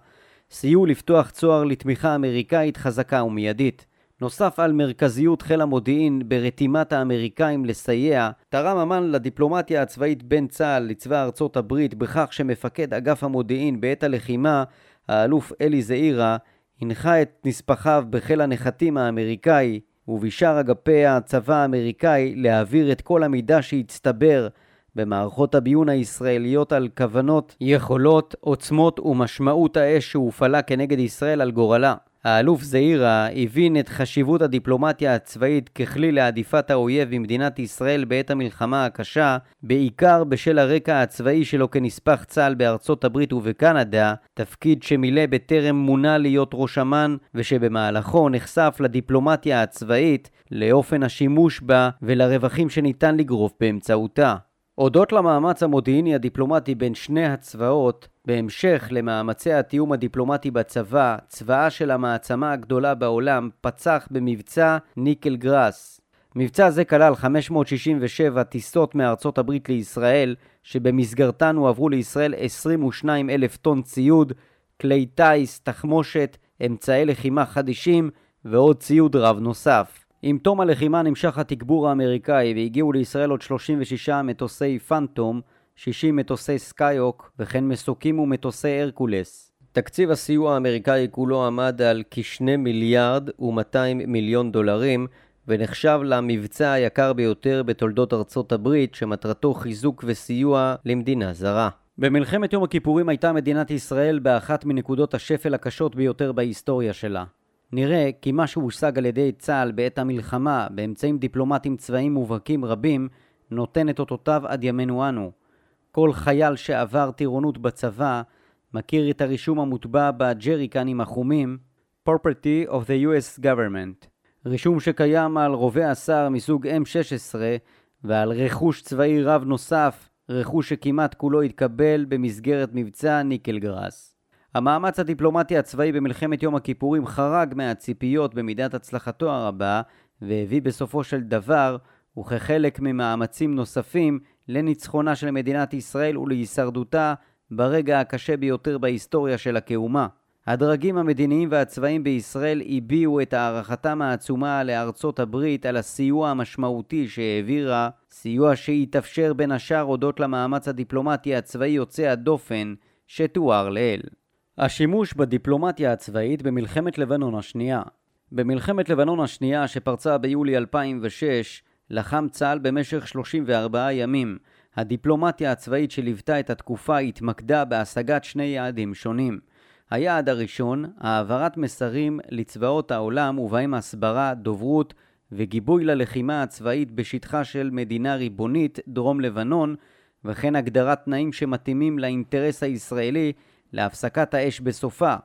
סייעו לפתוח צוהר לתמיכה אמריקאית חזקה ומיידית. נוסף על מרכזיות חיל המודיעין ברתימת האמריקאים לסייע, תרם אמן לדיפלומטיה הצבאית בין צה"ל לצבא ארצות הברית בכך שמפקד אגף המודיעין בעת הלחימה, האלוף אלי זעירה, הנחה את נספחיו בחיל הנחתים האמריקאי ובשאר אגפי הצבא האמריקאי להעביר את כל המידע שהצטבר במערכות הביון הישראליות על כוונות, יכולות, עוצמות ומשמעות האש שהופעלה כנגד ישראל על גורלה. האלוף זעירה הבין את חשיבות הדיפלומטיה הצבאית ככלי להדיפת האויב במדינת ישראל בעת המלחמה הקשה, בעיקר בשל הרקע הצבאי שלו כנספח צה"ל בארצות הברית ובקנדה, תפקיד שמילא בטרם מונה להיות ראש אמ"ן, ושבמהלכו נחשף לדיפלומטיה הצבאית, לאופן השימוש בה ולרווחים שניתן לגרוף באמצעותה. הודות למאמץ המודיעיני הדיפלומטי בין שני הצבאות, בהמשך למאמצי התיאום הדיפלומטי בצבא, צבאה של המעצמה הגדולה בעולם פצח במבצע ניקל גראס. מבצע זה כלל 567 טיסות מארצות הברית לישראל, שבמסגרתן הועברו לישראל 22 אלף טון ציוד, כלי טיס, תחמושת, אמצעי לחימה חדישים ועוד ציוד רב נוסף. עם תום הלחימה נמשך התגבור האמריקאי והגיעו לישראל עוד 36 מטוסי פנטום, 60 מטוסי סקאיוק וכן מסוקים ומטוסי הרקולס. תקציב הסיוע האמריקאי כולו עמד על כ-2 מיליארד ו-200 מיליון דולרים ונחשב למבצע היקר ביותר בתולדות ארצות הברית שמטרתו חיזוק וסיוע למדינה זרה. במלחמת יום הכיפורים הייתה מדינת ישראל באחת מנקודות השפל הקשות ביותר בהיסטוריה שלה. נראה כי מה שהושג על ידי צה"ל בעת המלחמה באמצעים דיפלומטיים צבאיים מובהקים רבים נותן את אותותיו עד ימינו אנו. כל חייל שעבר טירונות בצבא מכיר את הרישום המוטבע בג'ריקנים החומים Property of the US Government רישום שקיים על רובי השר מסוג M16 ועל רכוש צבאי רב נוסף, רכוש שכמעט כולו התקבל במסגרת מבצע ניקלגראס. המאמץ הדיפלומטי הצבאי במלחמת יום הכיפורים חרג מהציפיות במידת הצלחתו הרבה, והביא בסופו של דבר, וכחלק ממאמצים נוספים, לניצחונה של מדינת ישראל ולהישרדותה ברגע הקשה ביותר בהיסטוריה של הכאומה. הדרגים המדיניים והצבאיים בישראל הביעו את הערכתם העצומה לארצות הברית על הסיוע המשמעותי שהעבירה, סיוע שהתאפשר בין השאר הודות למאמץ הדיפלומטי הצבאי יוצא הדופן שתואר לעיל. השימוש בדיפלומטיה הצבאית במלחמת לבנון השנייה במלחמת לבנון השנייה שפרצה ביולי 2006 לחם צה"ל במשך 34 ימים. הדיפלומטיה הצבאית שליוותה את התקופה התמקדה בהשגת שני יעדים שונים. היעד הראשון, העברת מסרים לצבאות העולם ובהם הסברה, דוברות וגיבוי ללחימה הצבאית בשטחה של מדינה ריבונית, דרום לבנון, וכן הגדרת תנאים שמתאימים לאינטרס הישראלי להפסקת האש בסופה.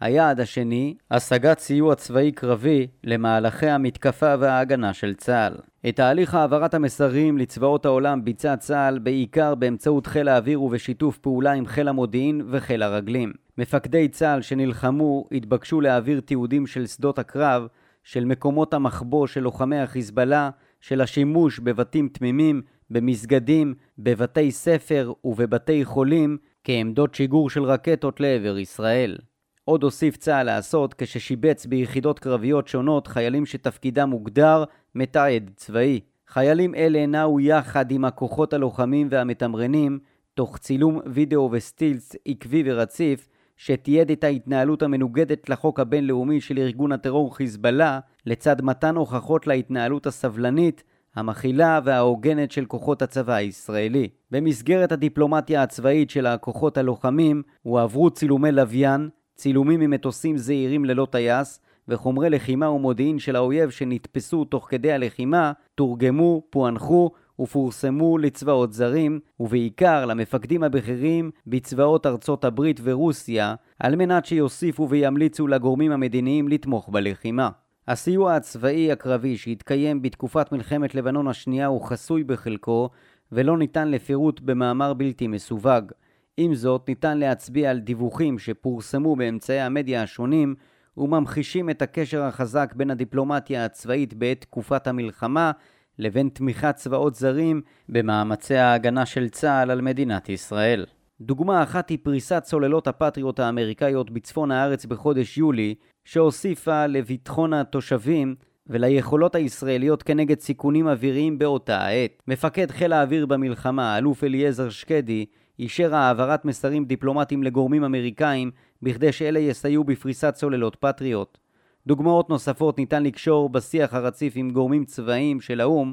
היעד השני, השגת סיוע צבאי קרבי למהלכי המתקפה וההגנה של צה"ל. את תהליך העברת המסרים לצבאות העולם ביצע צה"ל בעיקר באמצעות חיל האוויר ובשיתוף פעולה עם חיל המודיעין וחיל הרגלים. מפקדי צה"ל שנלחמו התבקשו להעביר תיעודים של שדות הקרב, של מקומות המחבוא של לוחמי החיזבאללה, של השימוש בבתים תמימים, במסגדים, בבתי ספר ובבתי חולים, כעמדות שיגור של רקטות לעבר ישראל. עוד הוסיף צה"ל לעשות כששיבץ ביחידות קרביות שונות חיילים שתפקידם מוגדר מתעד צבאי. חיילים אלה נעו יחד עם הכוחות הלוחמים והמתמרנים תוך צילום וידאו וסטילס עקבי ורציף שתיעד את ההתנהלות המנוגדת לחוק הבינלאומי של ארגון הטרור חיזבאללה לצד מתן הוכחות להתנהלות הסבלנית המכילה וההוגנת של כוחות הצבא הישראלי. במסגרת הדיפלומטיה הצבאית של הכוחות הלוחמים הועברו צילומי לוויין, צילומים ממטוסים זעירים ללא טייס, וחומרי לחימה ומודיעין של האויב שנתפסו תוך כדי הלחימה, תורגמו, פוענחו ופורסמו לצבאות זרים, ובעיקר למפקדים הבכירים בצבאות ארצות הברית ורוסיה, על מנת שיוסיפו וימליצו לגורמים המדיניים לתמוך בלחימה. הסיוע הצבאי הקרבי שהתקיים בתקופת מלחמת לבנון השנייה הוא חסוי בחלקו ולא ניתן לפירוט במאמר בלתי מסווג. עם זאת, ניתן להצביע על דיווחים שפורסמו באמצעי המדיה השונים וממחישים את הקשר החזק בין הדיפלומטיה הצבאית בעת תקופת המלחמה לבין תמיכת צבאות זרים במאמצי ההגנה של צה"ל על מדינת ישראל. דוגמה אחת היא פריסת צוללות הפטריוט האמריקאיות בצפון הארץ בחודש יולי, שהוסיפה לביטחון התושבים וליכולות הישראליות כנגד סיכונים אוויריים באותה העת. מפקד חיל האוויר במלחמה, אלוף אליעזר שקדי, אישר העברת מסרים דיפלומטיים לגורמים אמריקאים בכדי שאלה יסייעו בפריסת צוללות פטריוט. דוגמאות נוספות ניתן לקשור בשיח הרציף עם גורמים צבאיים של האו"ם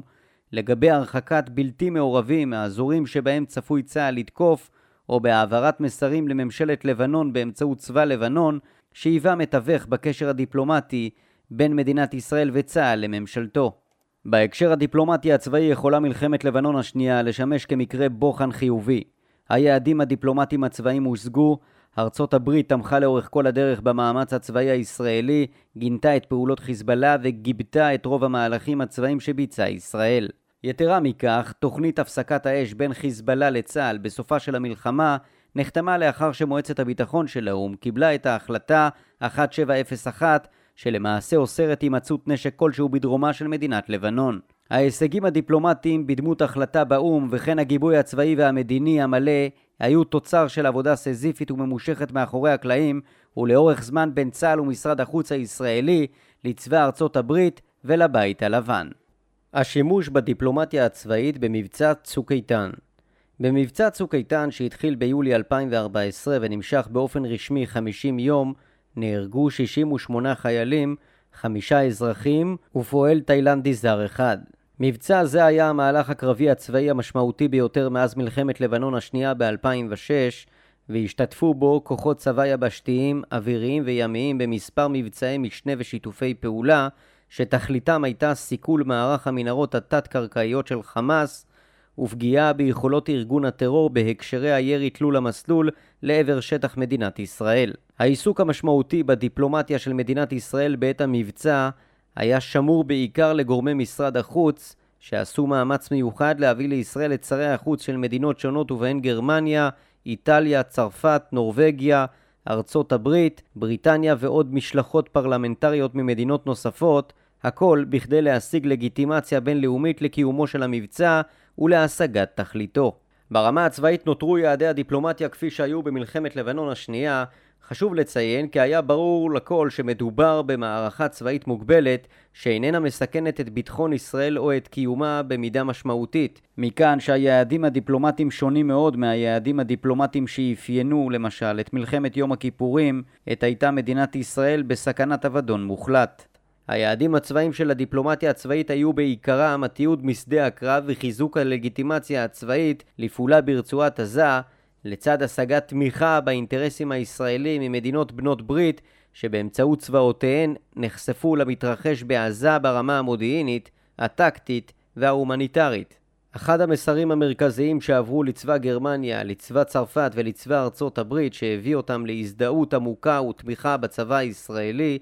לגבי הרחקת בלתי מעורבים מהאזורים שבהם צפוי צה"ל לתקוף או בהעברת מסרים לממשלת לבנון באמצעות צבא לבנון שהיווה מתווך בקשר הדיפלומטי בין מדינת ישראל וצה"ל לממשלתו. בהקשר הדיפלומטי הצבאי יכולה מלחמת לבנון השנייה לשמש כמקרה בוחן חיובי. היעדים הדיפלומטיים הצבאיים הושגו, ארצות הברית תמכה לאורך כל הדרך במאמץ הצבאי הישראלי, גינתה את פעולות חיזבאללה וגיבתה את רוב המהלכים הצבאיים שביצעה ישראל. יתרה מכך, תוכנית הפסקת האש בין חיזבאללה לצה"ל בסופה של המלחמה נחתמה לאחר שמועצת הביטחון של האו"ם קיבלה את ההחלטה 1701 שלמעשה אוסרת הימצאות נשק כלשהו בדרומה של מדינת לבנון. ההישגים הדיפלומטיים בדמות החלטה באו"ם וכן הגיבוי הצבאי והמדיני המלא היו תוצר של עבודה סזיפית וממושכת מאחורי הקלעים ולאורך זמן בין צה"ל ומשרד החוץ הישראלי לצבא ארצות הברית ולבית הלבן. השימוש בדיפלומטיה הצבאית במבצע צוק איתן במבצע צוק איתן שהתחיל ביולי 2014 ונמשך באופן רשמי 50 יום נהרגו 68 חיילים, חמישה אזרחים ופועל תאילנדי זר אחד. מבצע זה היה המהלך הקרבי הצבאי המשמעותי ביותר מאז מלחמת לבנון השנייה ב-2006 והשתתפו בו כוחות צבא יבשתיים, אוויריים וימיים במספר מבצעי משנה ושיתופי פעולה שתכליתם הייתה סיכול מערך המנהרות התת-קרקעיות של חמאס ופגיעה ביכולות ארגון הטרור בהקשרי הירי תלול המסלול לעבר שטח מדינת ישראל. העיסוק המשמעותי בדיפלומטיה של מדינת ישראל בעת המבצע היה שמור בעיקר לגורמי משרד החוץ, שעשו מאמץ מיוחד להביא לישראל את שרי החוץ של מדינות שונות ובהן גרמניה, איטליה, צרפת, נורבגיה, ארצות הברית, בריטניה ועוד משלחות פרלמנטריות ממדינות נוספות, הכל בכדי להשיג לגיטימציה בינלאומית לקיומו של המבצע ולהשגת תכליתו. ברמה הצבאית נותרו יעדי הדיפלומטיה כפי שהיו במלחמת לבנון השנייה, חשוב לציין כי היה ברור לכל שמדובר במערכה צבאית מוגבלת שאיננה מסכנת את ביטחון ישראל או את קיומה במידה משמעותית. מכאן שהיעדים הדיפלומטיים שונים מאוד מהיעדים הדיפלומטיים שאפיינו למשל את מלחמת יום הכיפורים, עת הייתה מדינת ישראל בסכנת אבדון מוחלט. היעדים הצבאיים של הדיפלומטיה הצבאית היו בעיקרם התיעוד משדה הקרב וחיזוק הלגיטימציה הצבאית לפעולה ברצועת עזה, לצד השגת תמיכה באינטרסים הישראלים ממדינות בנות ברית שבאמצעות צבאותיהן נחשפו למתרחש בעזה ברמה המודיעינית, הטקטית וההומניטרית. אחד המסרים המרכזיים שעברו לצבא גרמניה, לצבא צרפת ולצבא ארצות הברית שהביא אותם להזדהות עמוקה ותמיכה בצבא הישראלי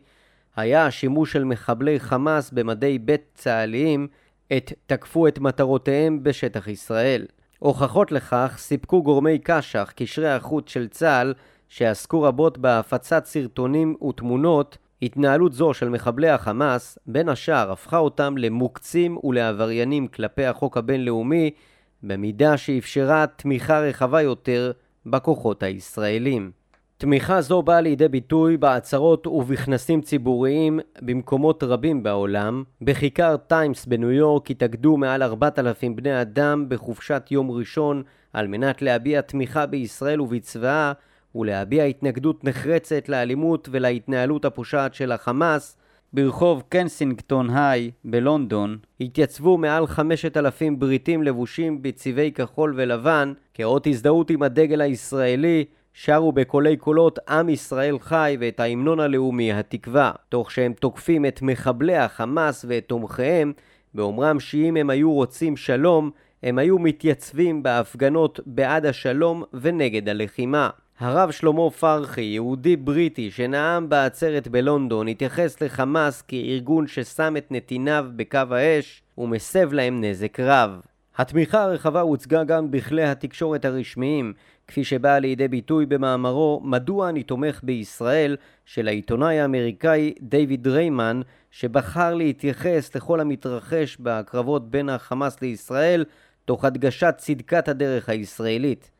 היה השימוש של מחבלי חמאס במדי בית צה"ליים עת תקפו את מטרותיהם בשטח ישראל. הוכחות לכך סיפקו גורמי קש"ח, קשרי החוץ של צה"ל, שעסקו רבות בהפצת סרטונים ותמונות, התנהלות זו של מחבלי החמאס, בין השאר הפכה אותם למוקצים ולעבריינים כלפי החוק הבינלאומי, במידה שאפשרה תמיכה רחבה יותר בכוחות הישראלים. תמיכה זו באה לידי ביטוי בעצרות ובכנסים ציבוריים במקומות רבים בעולם. בכיכר טיימס בניו יורק התאגדו מעל 4,000 בני אדם בחופשת יום ראשון על מנת להביע תמיכה בישראל ובצבאה ולהביע התנגדות נחרצת לאלימות ולהתנהלות הפושעת של החמאס. ברחוב קנסינגטון היי בלונדון התייצבו מעל 5,000 בריטים לבושים בצבעי כחול ולבן כאות הזדהות עם הדגל הישראלי שרו בקולי קולות עם ישראל חי ואת ההמנון הלאומי התקווה, תוך שהם תוקפים את מחבלי החמאס ואת תומכיהם, באומרם שאם הם היו רוצים שלום, הם היו מתייצבים בהפגנות בעד השלום ונגד הלחימה. הרב שלמה פרחי, יהודי בריטי שנאם בעצרת בלונדון, התייחס לחמאס כארגון ששם את נתיניו בקו האש ומסב להם נזק רב. התמיכה הרחבה הוצגה גם בכלי התקשורת הרשמיים, כפי שבאה לידי ביטוי במאמרו "מדוע אני תומך בישראל" של העיתונאי האמריקאי דיוויד ריימן, שבחר להתייחס לכל המתרחש בקרבות בין החמאס לישראל, תוך הדגשת צדקת הדרך הישראלית.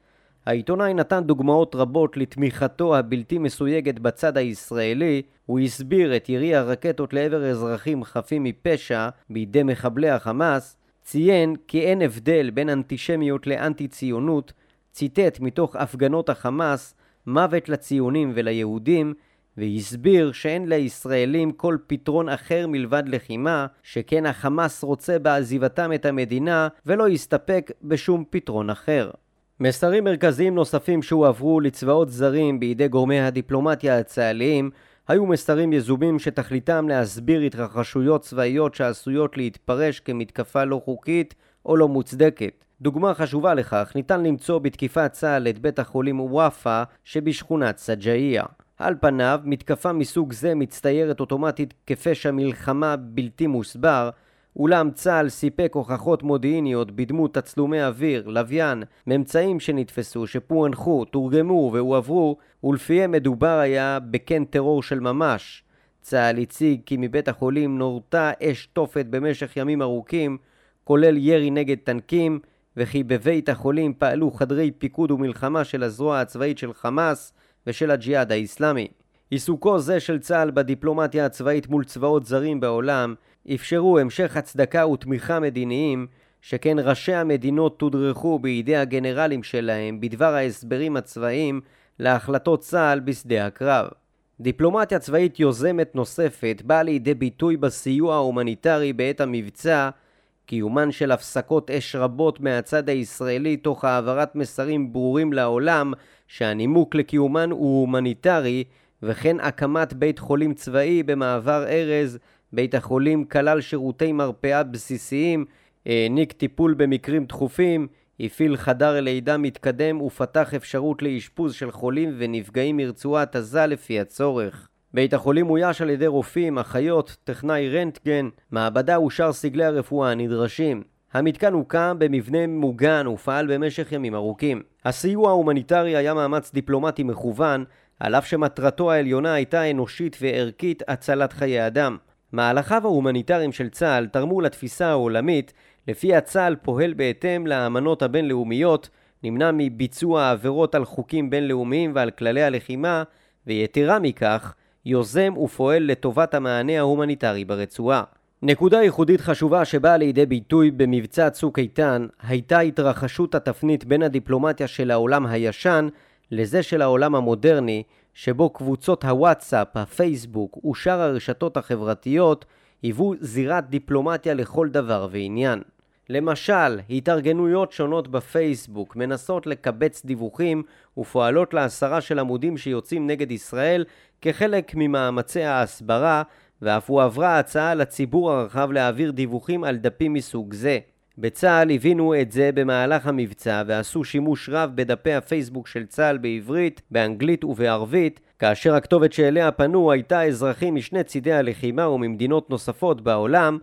העיתונאי נתן דוגמאות רבות לתמיכתו הבלתי מסויגת בצד הישראלי, הוא הסביר את ירי הרקטות לעבר אזרחים חפים מפשע בידי מחבלי החמאס, ציין כי אין הבדל בין אנטישמיות לאנטי ציונות, ציטט מתוך הפגנות החמאס מוות לציונים וליהודים, והסביר שאין לישראלים כל פתרון אחר מלבד לחימה, שכן החמאס רוצה בעזיבתם את המדינה ולא יסתפק בשום פתרון אחר. מסרים מרכזיים נוספים שהועברו לצבאות זרים בידי גורמי הדיפלומטיה הצה"ליים היו מסרים יזומים שתכליתם להסביר התרחשויות צבאיות שעשויות להתפרש כמתקפה לא חוקית או לא מוצדקת. דוגמה חשובה לכך ניתן למצוא בתקיפת צה"ל את בית החולים וואפה שבשכונת סג'איה. על פניו, מתקפה מסוג זה מצטיירת אוטומטית כפשע מלחמה בלתי מוסבר, אולם צה"ל סיפק הוכחות מודיעיניות בדמות תצלומי אוויר, לוויין, ממצאים שנתפסו, שפוענחו, תורגמו והועברו, ולפיהם מדובר היה בקן טרור של ממש. צה"ל הציג כי מבית החולים נורתה אש תופת במשך ימים ארוכים, כולל ירי נגד טנקים, וכי בבית החולים פעלו חדרי פיקוד ומלחמה של הזרוע הצבאית של חמאס ושל הג'יהאד האיסלאמי. עיסוקו זה של צה"ל בדיפלומטיה הצבאית מול צבאות זרים בעולם אפשרו המשך הצדקה ותמיכה מדיניים, שכן ראשי המדינות תודרכו בידי הגנרלים שלהם בדבר ההסברים הצבאיים להחלטות צה"ל בשדה הקרב. דיפלומטיה צבאית יוזמת נוספת באה לידי ביטוי בסיוע ההומניטרי בעת המבצע, קיומן של הפסקות אש רבות מהצד הישראלי תוך העברת מסרים ברורים לעולם שהנימוק לקיומן הוא הומניטרי וכן הקמת בית חולים צבאי במעבר ארז בית החולים כלל שירותי מרפאה בסיסיים, העניק טיפול במקרים דחופים, הפעיל חדר לידה מתקדם ופתח אפשרות לאשפוז של חולים ונפגעים מרצועת עזה לפי הצורך. בית החולים אויש על ידי רופאים, אחיות, טכנאי רנטגן, מעבדה ושאר סגלי הרפואה הנדרשים. המתקן הוקם במבנה מוגן ופעל במשך ימים ארוכים. הסיוע ההומניטרי היה מאמץ דיפלומטי מכוון, על אף שמטרתו העליונה הייתה אנושית וערכית הצלת חיי אדם. מהלכיו ההומניטריים של צה"ל תרמו לתפיסה העולמית לפיה צה"ל פועל בהתאם לאמנות הבינלאומיות, נמנע מביצוע עבירות על חוקים בינלאומיים ועל כללי הלחימה, ויתרה מכך, יוזם ופועל לטובת המענה ההומניטרי ברצועה. נקודה ייחודית חשובה שבאה לידי ביטוי במבצע צוק איתן הייתה התרחשות התפנית בין הדיפלומטיה של העולם הישן לזה של העולם המודרני, שבו קבוצות הוואטסאפ, הפייסבוק ושאר הרשתות החברתיות היוו זירת דיפלומטיה לכל דבר ועניין. למשל, התארגנויות שונות בפייסבוק מנסות לקבץ דיווחים ופועלות להסרה של עמודים שיוצאים נגד ישראל כחלק ממאמצי ההסברה ואף הועברה הצעה לציבור הרחב להעביר דיווחים על דפים מסוג זה. בצה"ל הבינו את זה במהלך המבצע ועשו שימוש רב בדפי הפייסבוק של צה"ל בעברית, באנגלית ובערבית, כאשר הכתובת שאליה פנו הייתה אזרחים משני צידי הלחימה וממדינות נוספות בעולם,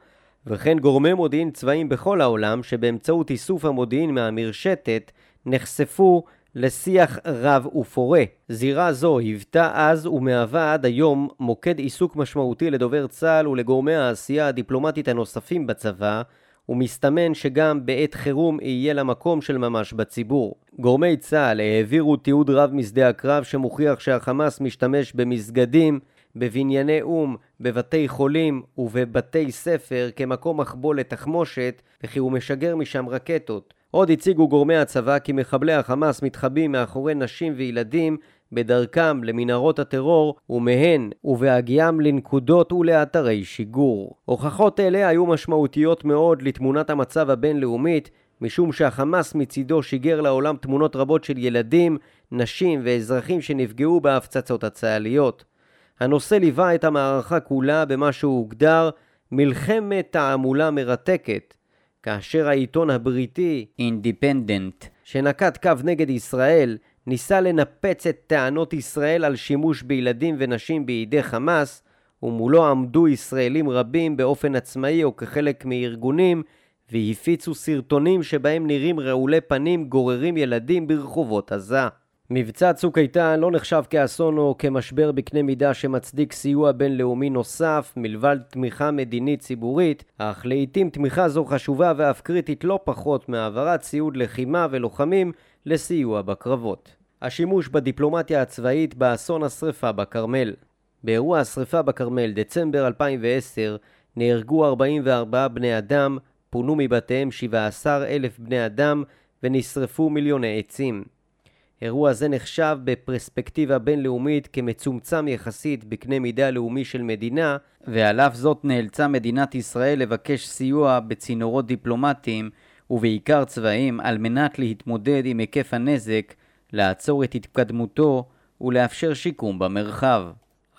וכן גורמי מודיעין צבאיים בכל העולם שבאמצעות איסוף המודיעין מהמרשתת נחשפו לשיח רב ופורה. זירה זו היוותה אז ומהווה עד היום מוקד עיסוק משמעותי לדובר צה"ל ולגורמי העשייה הדיפלומטית הנוספים בצבא ומסתמן שגם בעת חירום יהיה לה מקום של ממש בציבור. גורמי צה"ל העבירו תיעוד רב משדה הקרב שמוכיח שהחמאס משתמש במסגדים, בבנייני או"ם, בבתי חולים ובבתי ספר כמקום מחבוא לתחמושת וכי הוא משגר משם רקטות. עוד הציגו גורמי הצבא כי מחבלי החמאס מתחבאים מאחורי נשים וילדים בדרכם למנהרות הטרור ומהן ובהגיעם לנקודות ולאתרי שיגור. הוכחות אלה היו משמעותיות מאוד לתמונת המצב הבינלאומית משום שהחמאס מצידו שיגר לעולם תמונות רבות של ילדים, נשים ואזרחים שנפגעו בהפצצות הצה"ליות. הנושא ליווה את המערכה כולה במה שהוגדר מלחמת תעמולה מרתקת, כאשר העיתון הבריטי אינדיפנדנט שנקט קו נגד ישראל ניסה לנפץ את טענות ישראל על שימוש בילדים ונשים בידי חמאס, ומולו עמדו ישראלים רבים באופן עצמאי או כחלק מארגונים, והפיצו סרטונים שבהם נראים רעולי פנים גוררים ילדים ברחובות עזה. מבצע צוק איתן לא נחשב כאסון או כמשבר בקנה מידה שמצדיק סיוע בינלאומי נוסף מלבד תמיכה מדינית ציבורית, אך לעיתים תמיכה זו חשובה ואף קריטית לא פחות מהעברת ציוד לחימה ולוחמים לסיוע בקרבות. השימוש בדיפלומטיה הצבאית באסון השרפה בכרמל באירוע השרפה בכרמל, דצמבר 2010, נהרגו 44 בני אדם, פונו מבתיהם 17 אלף בני אדם ונשרפו מיליוני עצים. אירוע זה נחשב בפרספקטיבה בינלאומית כמצומצם יחסית בקנה מידה לאומי של מדינה, ועל אף זאת נאלצה מדינת ישראל לבקש סיוע בצינורות דיפלומטיים ובעיקר צבאיים על מנת להתמודד עם היקף הנזק, לעצור את התקדמותו ולאפשר שיקום במרחב.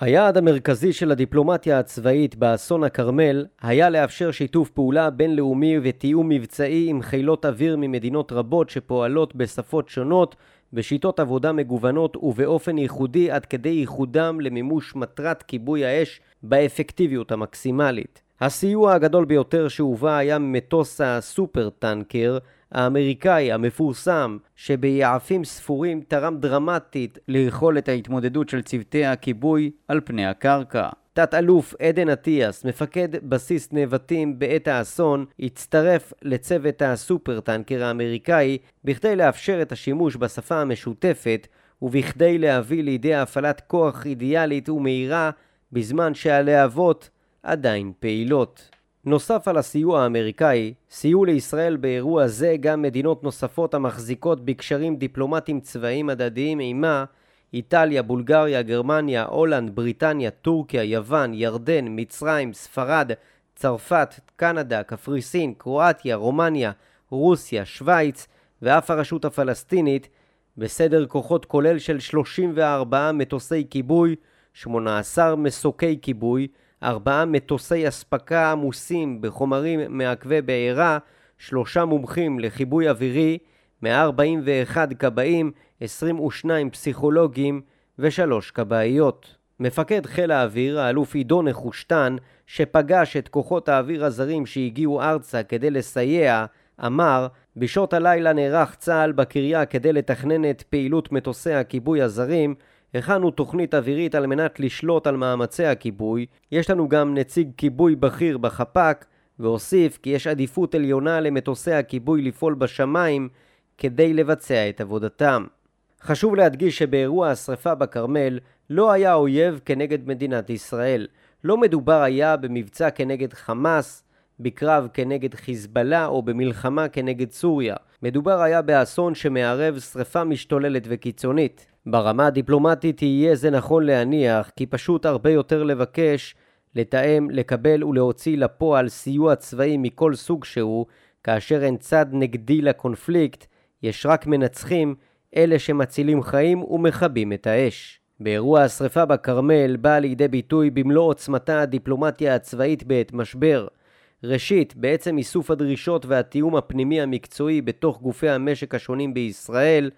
היעד המרכזי של הדיפלומטיה הצבאית באסון הכרמל היה לאפשר שיתוף פעולה בינלאומי ותיאום מבצעי עם חילות אוויר ממדינות רבות שפועלות בשפות שונות, בשיטות עבודה מגוונות ובאופן ייחודי עד כדי ייחודם למימוש מטרת כיבוי האש באפקטיביות המקסימלית. הסיוע הגדול ביותר שהובא היה מטוס הסופר טנקר האמריקאי המפורסם שביעפים ספורים תרם דרמטית ליכולת ההתמודדות של צוותי הכיבוי על פני הקרקע. תת-אלוף עדן אטיאס, מפקד בסיס נבטים בעת האסון, הצטרף לצוות הסופר טנקר האמריקאי בכדי לאפשר את השימוש בשפה המשותפת ובכדי להביא לידי הפעלת כוח אידיאלית ומהירה בזמן שהלהבות עדיין פעילות. נוסף על הסיוע האמריקאי, סייעו לישראל באירוע זה גם מדינות נוספות המחזיקות בקשרים דיפלומטיים צבאיים הדדיים עימה איטליה, בולגריה, גרמניה, הולנד, בריטניה, טורקיה, יוון, ירדן, מצרים, ספרד, צרפת, קנדה, קפריסין, קרואטיה, רומניה, רוסיה, שווייץ ואף הרשות הפלסטינית בסדר כוחות כולל של 34 מטוסי כיבוי, 18 מסוקי כיבוי, 4 מטוסי אספקה עמוסים בחומרים מעכבי בעירה, 3 מומחים לכיבוי אווירי, 141 כבאים, 22 פסיכולוגים ושלוש כבאיות. מפקד חיל האוויר, האלוף עידו נחושתן, שפגש את כוחות האוויר הזרים שהגיעו ארצה כדי לסייע, אמר בשעות הלילה נערך צה"ל בקריה כדי לתכנן את פעילות מטוסי הכיבוי הזרים הכנו תוכנית אווירית על מנת לשלוט על מאמצי הכיבוי, יש לנו גם נציג כיבוי בכיר בחפ"ק, והוסיף כי יש עדיפות עליונה למטוסי הכיבוי לפעול בשמיים כדי לבצע את עבודתם. חשוב להדגיש שבאירוע השרפה בכרמל לא היה אויב כנגד מדינת ישראל. לא מדובר היה במבצע כנגד חמאס, בקרב כנגד חיזבאללה או במלחמה כנגד סוריה. מדובר היה באסון שמערב שרפה משתוללת וקיצונית. ברמה הדיפלומטית יהיה זה נכון להניח כי פשוט הרבה יותר לבקש לתאם, לקבל ולהוציא לפועל סיוע צבאי מכל סוג שהוא, כאשר אין צד נגדי לקונפליקט, יש רק מנצחים, אלה שמצילים חיים ומכבים את האש. באירוע השרפה בכרמל באה לידי ביטוי במלוא עוצמתה הדיפלומטיה הצבאית בעת משבר. ראשית, בעצם איסוף הדרישות והתיאום הפנימי המקצועי בתוך גופי המשק השונים בישראל,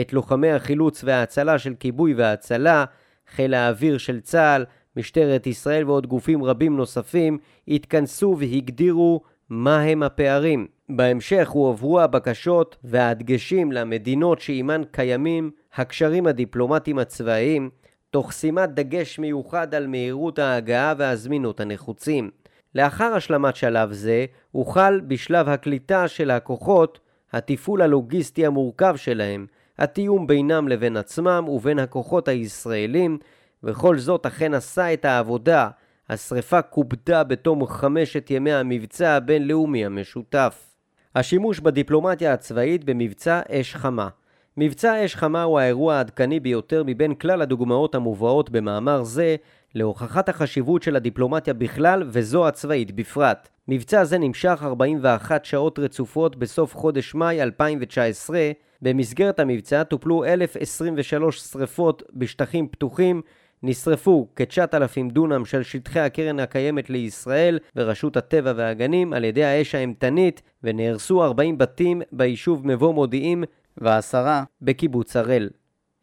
את לוחמי החילוץ וההצלה של כיבוי וההצלה, חיל האוויר של צה"ל, משטרת ישראל ועוד גופים רבים נוספים, התכנסו והגדירו מהם הפערים. בהמשך הועברו הבקשות וההדגשים למדינות שעימן קיימים הקשרים הדיפלומטיים הצבאיים, תוך שימת דגש מיוחד על מהירות ההגעה והזמינות הנחוצים. לאחר השלמת שלב זה, הוחל בשלב הקליטה של הכוחות התפעול הלוגיסטי המורכב שלהם, התיאום בינם לבין עצמם ובין הכוחות הישראלים, וכל זאת אכן עשה את העבודה. השרפה כובדה בתום חמשת ימי המבצע הבינלאומי המשותף. השימוש בדיפלומטיה הצבאית במבצע אש חמה מבצע אש חמה הוא האירוע העדכני ביותר מבין כלל הדוגמאות המובאות במאמר זה להוכחת החשיבות של הדיפלומטיה בכלל וזו הצבאית בפרט. מבצע זה נמשך 41 שעות רצופות בסוף חודש מאי 2019. במסגרת המבצע טופלו 1,023 שרפות בשטחים פתוחים נשרפו כ-9,000 דונם של שטחי הקרן הקיימת לישראל ורשות הטבע והגנים על ידי האש האימתנית ונהרסו 40 בתים ביישוב מבוא מודיעים ועשרה בקיבוץ הראל.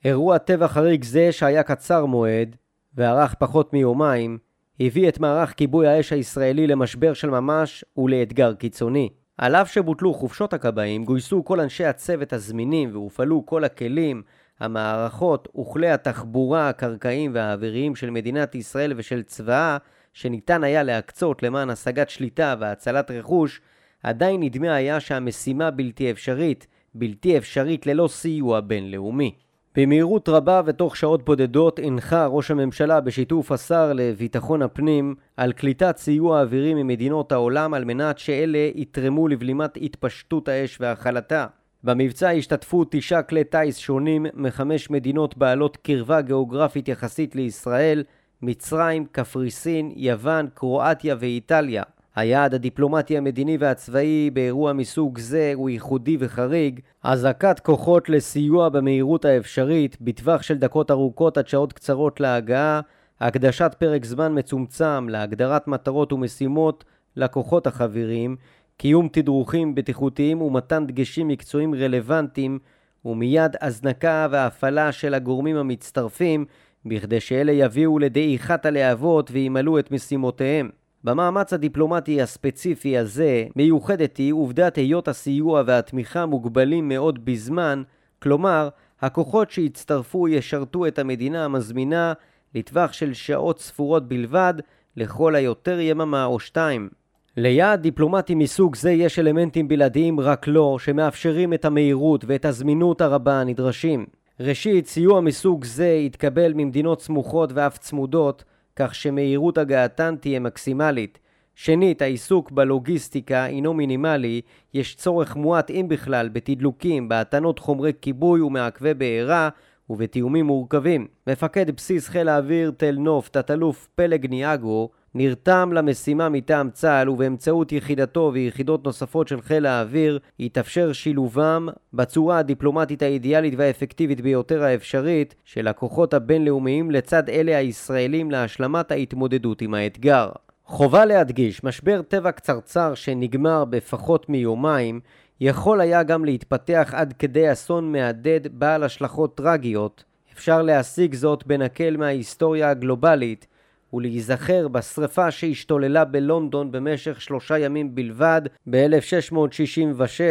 אירוע טבע חריג זה שהיה קצר מועד וארך פחות מיומיים הביא את מערך כיבוי האש הישראלי למשבר של ממש ולאתגר קיצוני. על אף שבוטלו חופשות הכבאים, גויסו כל אנשי הצוות הזמינים והופעלו כל הכלים, המערכות וכלי התחבורה הקרקעיים והאוויריים של מדינת ישראל ושל צבאה, שניתן היה להקצות למען השגת שליטה והצלת רכוש, עדיין נדמה היה שהמשימה בלתי אפשרית, בלתי אפשרית ללא סיוע בינלאומי. במהירות רבה ותוך שעות בודדות הנחה ראש הממשלה בשיתוף השר לביטחון הפנים על קליטת סיוע אווירי ממדינות העולם על מנת שאלה יתרמו לבלימת התפשטות האש והכלתה. במבצע השתתפו תשעה כלי טיס שונים מחמש מדינות בעלות קרבה גיאוגרפית יחסית לישראל, מצרים, קפריסין, יוון, קרואטיה ואיטליה. היעד הדיפלומטי המדיני והצבאי באירוע מסוג זה הוא ייחודי וחריג, הזעקת כוחות לסיוע במהירות האפשרית, בטווח של דקות ארוכות עד שעות קצרות להגעה, הקדשת פרק זמן מצומצם להגדרת מטרות ומשימות לכוחות החבירים, קיום תדרוכים בטיחותיים ומתן דגשים מקצועיים רלוונטיים, ומיד הזנקה והפעלה של הגורמים המצטרפים, בכדי שאלה יביאו לדעיכת הלהבות וימלאו את משימותיהם. במאמץ הדיפלומטי הספציפי הזה מיוחדת היא עובדת היות הסיוע והתמיכה מוגבלים מאוד בזמן, כלומר, הכוחות שיצטרפו ישרתו את המדינה המזמינה לטווח של שעות ספורות בלבד, לכל היותר יממה או שתיים. ליעד דיפלומטי מסוג זה יש אלמנטים בלעדיים רק לו, שמאפשרים את המהירות ואת הזמינות הרבה הנדרשים. ראשית, סיוע מסוג זה יתקבל ממדינות סמוכות ואף צמודות, כך שמהירות הגעתן תהיה מקסימלית. שנית, העיסוק בלוגיסטיקה הינו מינימלי, יש צורך מועט אם בכלל בתדלוקים, בהטענות חומרי כיבוי ומעכבי בעירה ובתיאומים מורכבים. מפקד בסיס חיל האוויר תל נוף, תת-אלוף פלג ניאגו, נרתם למשימה מטעם צה"ל ובאמצעות יחידתו ויחידות נוספות של חיל האוויר יתאפשר שילובם בצורה הדיפלומטית האידיאלית והאפקטיבית ביותר האפשרית של הכוחות הבינלאומיים לצד אלה הישראלים להשלמת ההתמודדות עם האתגר. חובה להדגיש, משבר טבע קצרצר שנגמר בפחות מיומיים יכול היה גם להתפתח עד כדי אסון מהדהד בעל השלכות טרגיות. אפשר להשיג זאת בנקל מההיסטוריה הגלובלית ולהיזכר בשרפה שהשתוללה בלונדון במשך שלושה ימים בלבד ב-1666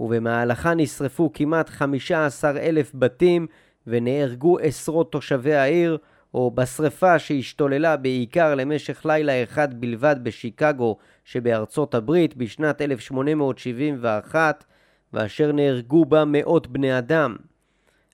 ובמהלכה נשרפו כמעט 15 אלף בתים ונהרגו עשרות תושבי העיר או בשרפה שהשתוללה בעיקר למשך לילה אחד בלבד בשיקגו שבארצות הברית בשנת 1871 ואשר נהרגו בה מאות בני אדם.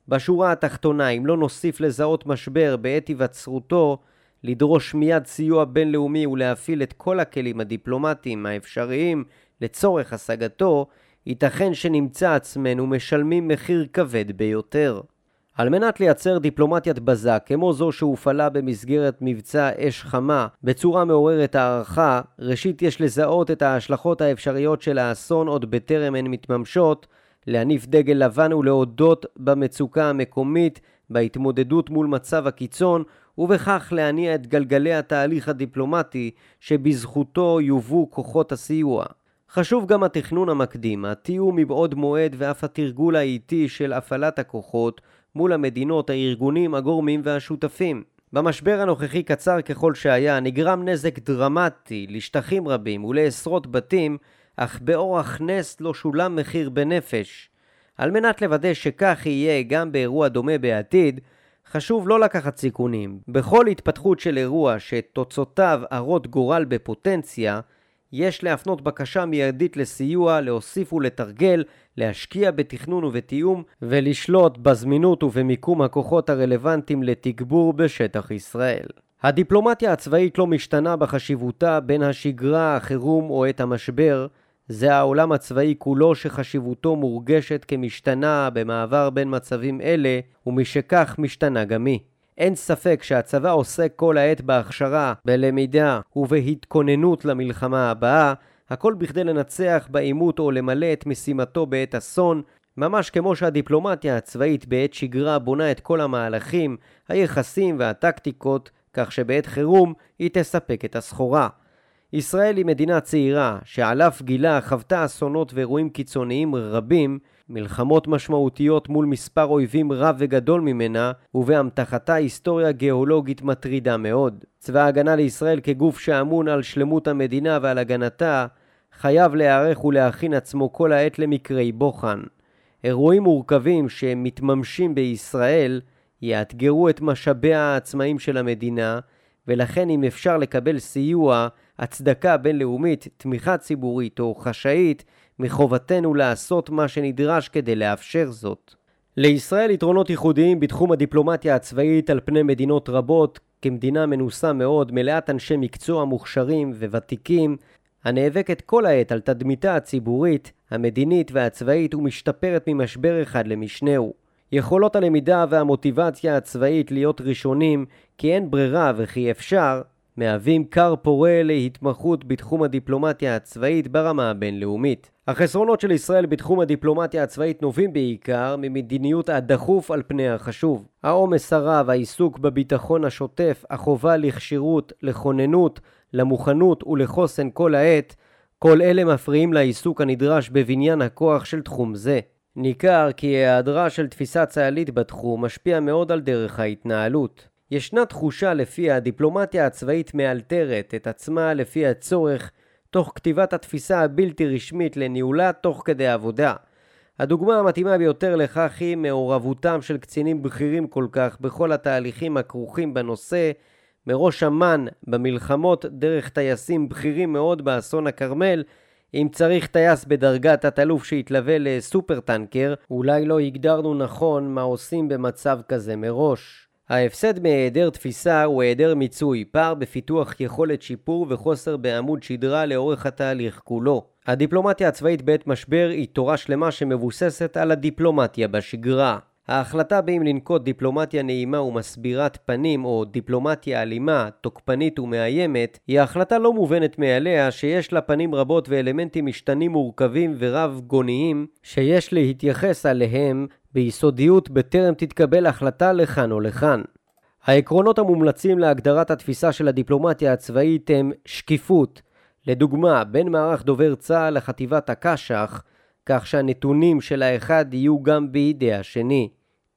בשורה התחתונה, אם לא נוסיף לזהות משבר בעת היווצרותו, לדרוש מיד סיוע בינלאומי ולהפעיל את כל הכלים הדיפלומטיים האפשריים לצורך השגתו, ייתכן שנמצא עצמנו משלמים מחיר כבד ביותר. על מנת לייצר דיפלומטיית בזק כמו זו שהופעלה במסגרת מבצע אש חמה בצורה מעוררת הערכה, ראשית יש לזהות את ההשלכות האפשריות של האסון עוד בטרם הן מתממשות, להניף דגל לבן ולהודות במצוקה המקומית, בהתמודדות מול מצב הקיצון ובכך להניע את גלגלי התהליך הדיפלומטי שבזכותו יובאו כוחות הסיוע. חשוב גם התכנון המקדים, התיאום מבעוד מועד ואף התרגול האיטי של הפעלת הכוחות מול המדינות, הארגונים, הגורמים והשותפים. במשבר הנוכחי קצר ככל שהיה, נגרם נזק דרמטי לשטחים רבים ולעשרות בתים, אך באורח נס לא שולם מחיר בנפש. על מנת לוודא שכך יהיה גם באירוע דומה בעתיד, חשוב לא לקחת סיכונים. בכל התפתחות של אירוע שתוצאותיו הרות גורל בפוטנציה, יש להפנות בקשה מיידית לסיוע, להוסיף ולתרגל, להשקיע בתכנון ובתיאום ולשלוט בזמינות ובמיקום הכוחות הרלוונטיים לתגבור בשטח ישראל. הדיפלומטיה הצבאית לא משתנה בחשיבותה בין השגרה, החירום או עת המשבר, זה העולם הצבאי כולו שחשיבותו מורגשת כמשתנה במעבר בין מצבים אלה, ומשכך משתנה גם היא. אין ספק שהצבא עוסק כל העת בהכשרה, בלמידה ובהתכוננות למלחמה הבאה, הכל בכדי לנצח בעימות או למלא את משימתו בעת אסון, ממש כמו שהדיפלומטיה הצבאית בעת שגרה בונה את כל המהלכים, היחסים והטקטיקות, כך שבעת חירום היא תספק את הסחורה. ישראל היא מדינה צעירה, שעל אף גילה חוותה אסונות ואירועים קיצוניים רבים, מלחמות משמעותיות מול מספר אויבים רב וגדול ממנה, ובאמתחתה היסטוריה גיאולוגית מטרידה מאוד. צבא ההגנה לישראל כגוף שאמון על שלמות המדינה ועל הגנתה, חייב להיערך ולהכין עצמו כל העת למקרי בוחן. אירועים מורכבים שמתממשים בישראל יאתגרו את משאביה העצמאיים של המדינה, ולכן אם אפשר לקבל סיוע, הצדקה בינלאומית, תמיכה ציבורית או חשאית, מחובתנו לעשות מה שנדרש כדי לאפשר זאת. לישראל יתרונות ייחודיים בתחום הדיפלומטיה הצבאית על פני מדינות רבות, כמדינה מנוסה מאוד, מלאת אנשי מקצוע מוכשרים וותיקים, הנאבקת כל העת על תדמיתה הציבורית, המדינית והצבאית ומשתפרת ממשבר אחד למשנהו. יכולות הלמידה והמוטיבציה הצבאית להיות ראשונים כי אין ברירה וכי אפשר, מהווים כר פורה להתמחות בתחום הדיפלומטיה הצבאית ברמה הבינלאומית. החסרונות של ישראל בתחום הדיפלומטיה הצבאית נובעים בעיקר ממדיניות הדחוף על פני החשוב. העומס הרב, העיסוק בביטחון השוטף, החובה לכשירות, לכוננות, למוכנות ולחוסן כל העת, כל אלה מפריעים לעיסוק הנדרש בבניין הכוח של תחום זה. ניכר כי היעדרה של תפיסה צה"לית בתחום משפיע מאוד על דרך ההתנהלות. ישנה תחושה לפיה הדיפלומטיה הצבאית מאלתרת את עצמה לפי הצורך תוך כתיבת התפיסה הבלתי רשמית לניהולה תוך כדי עבודה. הדוגמה המתאימה ביותר לכך היא מעורבותם של קצינים בכירים כל כך בכל התהליכים הכרוכים בנושא, מראש אמ"ן במלחמות דרך טייסים בכירים מאוד באסון הכרמל, אם צריך טייס בדרגת תת-אלוף שיתלווה לסופר טנקר, אולי לא הגדרנו נכון מה עושים במצב כזה מראש. ההפסד מהיעדר תפיסה הוא היעדר מיצוי, פער בפיתוח יכולת שיפור וחוסר בעמוד שדרה לאורך התהליך כולו. הדיפלומטיה הצבאית בעת משבר היא תורה שלמה שמבוססת על הדיפלומטיה בשגרה. ההחלטה באם לנקוט דיפלומטיה נעימה ומסבירת פנים או דיפלומטיה אלימה, תוקפנית ומאיימת, היא החלטה לא מובנת מאליה שיש לה פנים רבות ואלמנטים משתנים מורכבים ורב גוניים שיש להתייחס עליהם ביסודיות בטרם תתקבל החלטה לכאן או לכאן. העקרונות המומלצים להגדרת התפיסה של הדיפלומטיה הצבאית הם שקיפות, לדוגמה בין מערך דובר צה"ל לחטיבת הקש"ח, כך שהנתונים של האחד יהיו גם בידי השני.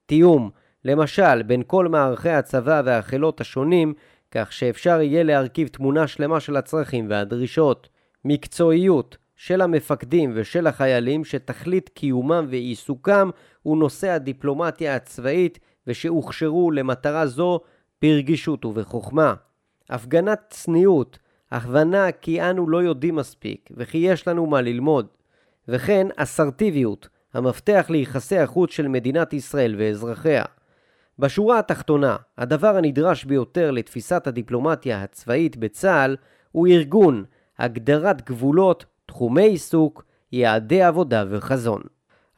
תיאום, למשל בין כל מערכי הצבא והחילות השונים, כך שאפשר יהיה להרכיב תמונה שלמה של הצרכים והדרישות. מקצועיות, של המפקדים ושל החיילים שתכלית קיומם ועיסוקם הוא נושא הדיפלומטיה הצבאית ושהוכשרו למטרה זו ברגישות ובחוכמה. הפגנת צניעות, הכוונה כי אנו לא יודעים מספיק וכי יש לנו מה ללמוד. וכן אסרטיביות, המפתח ליחסי החוץ של מדינת ישראל ואזרחיה. בשורה התחתונה, הדבר הנדרש ביותר לתפיסת הדיפלומטיה הצבאית בצה"ל הוא ארגון, הגדרת גבולות תחומי עיסוק, יעדי עבודה וחזון.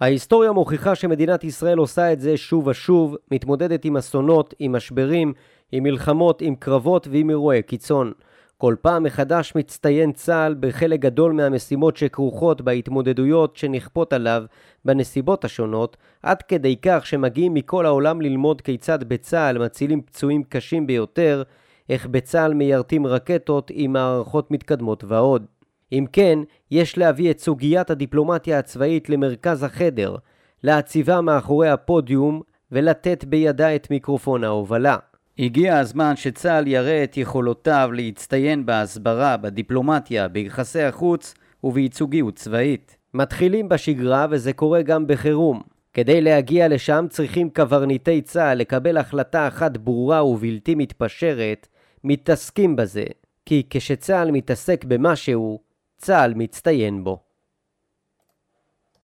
ההיסטוריה מוכיחה שמדינת ישראל עושה את זה שוב ושוב, מתמודדת עם אסונות, עם משברים, עם מלחמות, עם קרבות ועם אירועי קיצון. כל פעם מחדש מצטיין צה"ל בחלק גדול מהמשימות שכרוכות בהתמודדויות שנכפות עליו בנסיבות השונות, עד כדי כך שמגיעים מכל העולם ללמוד כיצד בצה"ל מצילים פצועים קשים ביותר, איך בצה"ל מיירטים רקטות עם מערכות מתקדמות ועוד. אם כן, יש להביא את סוגיית הדיפלומטיה הצבאית למרכז החדר, להציבה מאחורי הפודיום ולתת בידה את מיקרופון ההובלה. הגיע הזמן שצה"ל יראה את יכולותיו להצטיין בהסברה, בדיפלומטיה, ביחסי החוץ ובייצוגיות צבאית. מתחילים בשגרה וזה קורה גם בחירום. כדי להגיע לשם צריכים קברניטי צה"ל לקבל החלטה אחת ברורה ובלתי מתפשרת, מתעסקים בזה. כי כשצה"ל מתעסק במשהו, צה"ל מצטיין בו.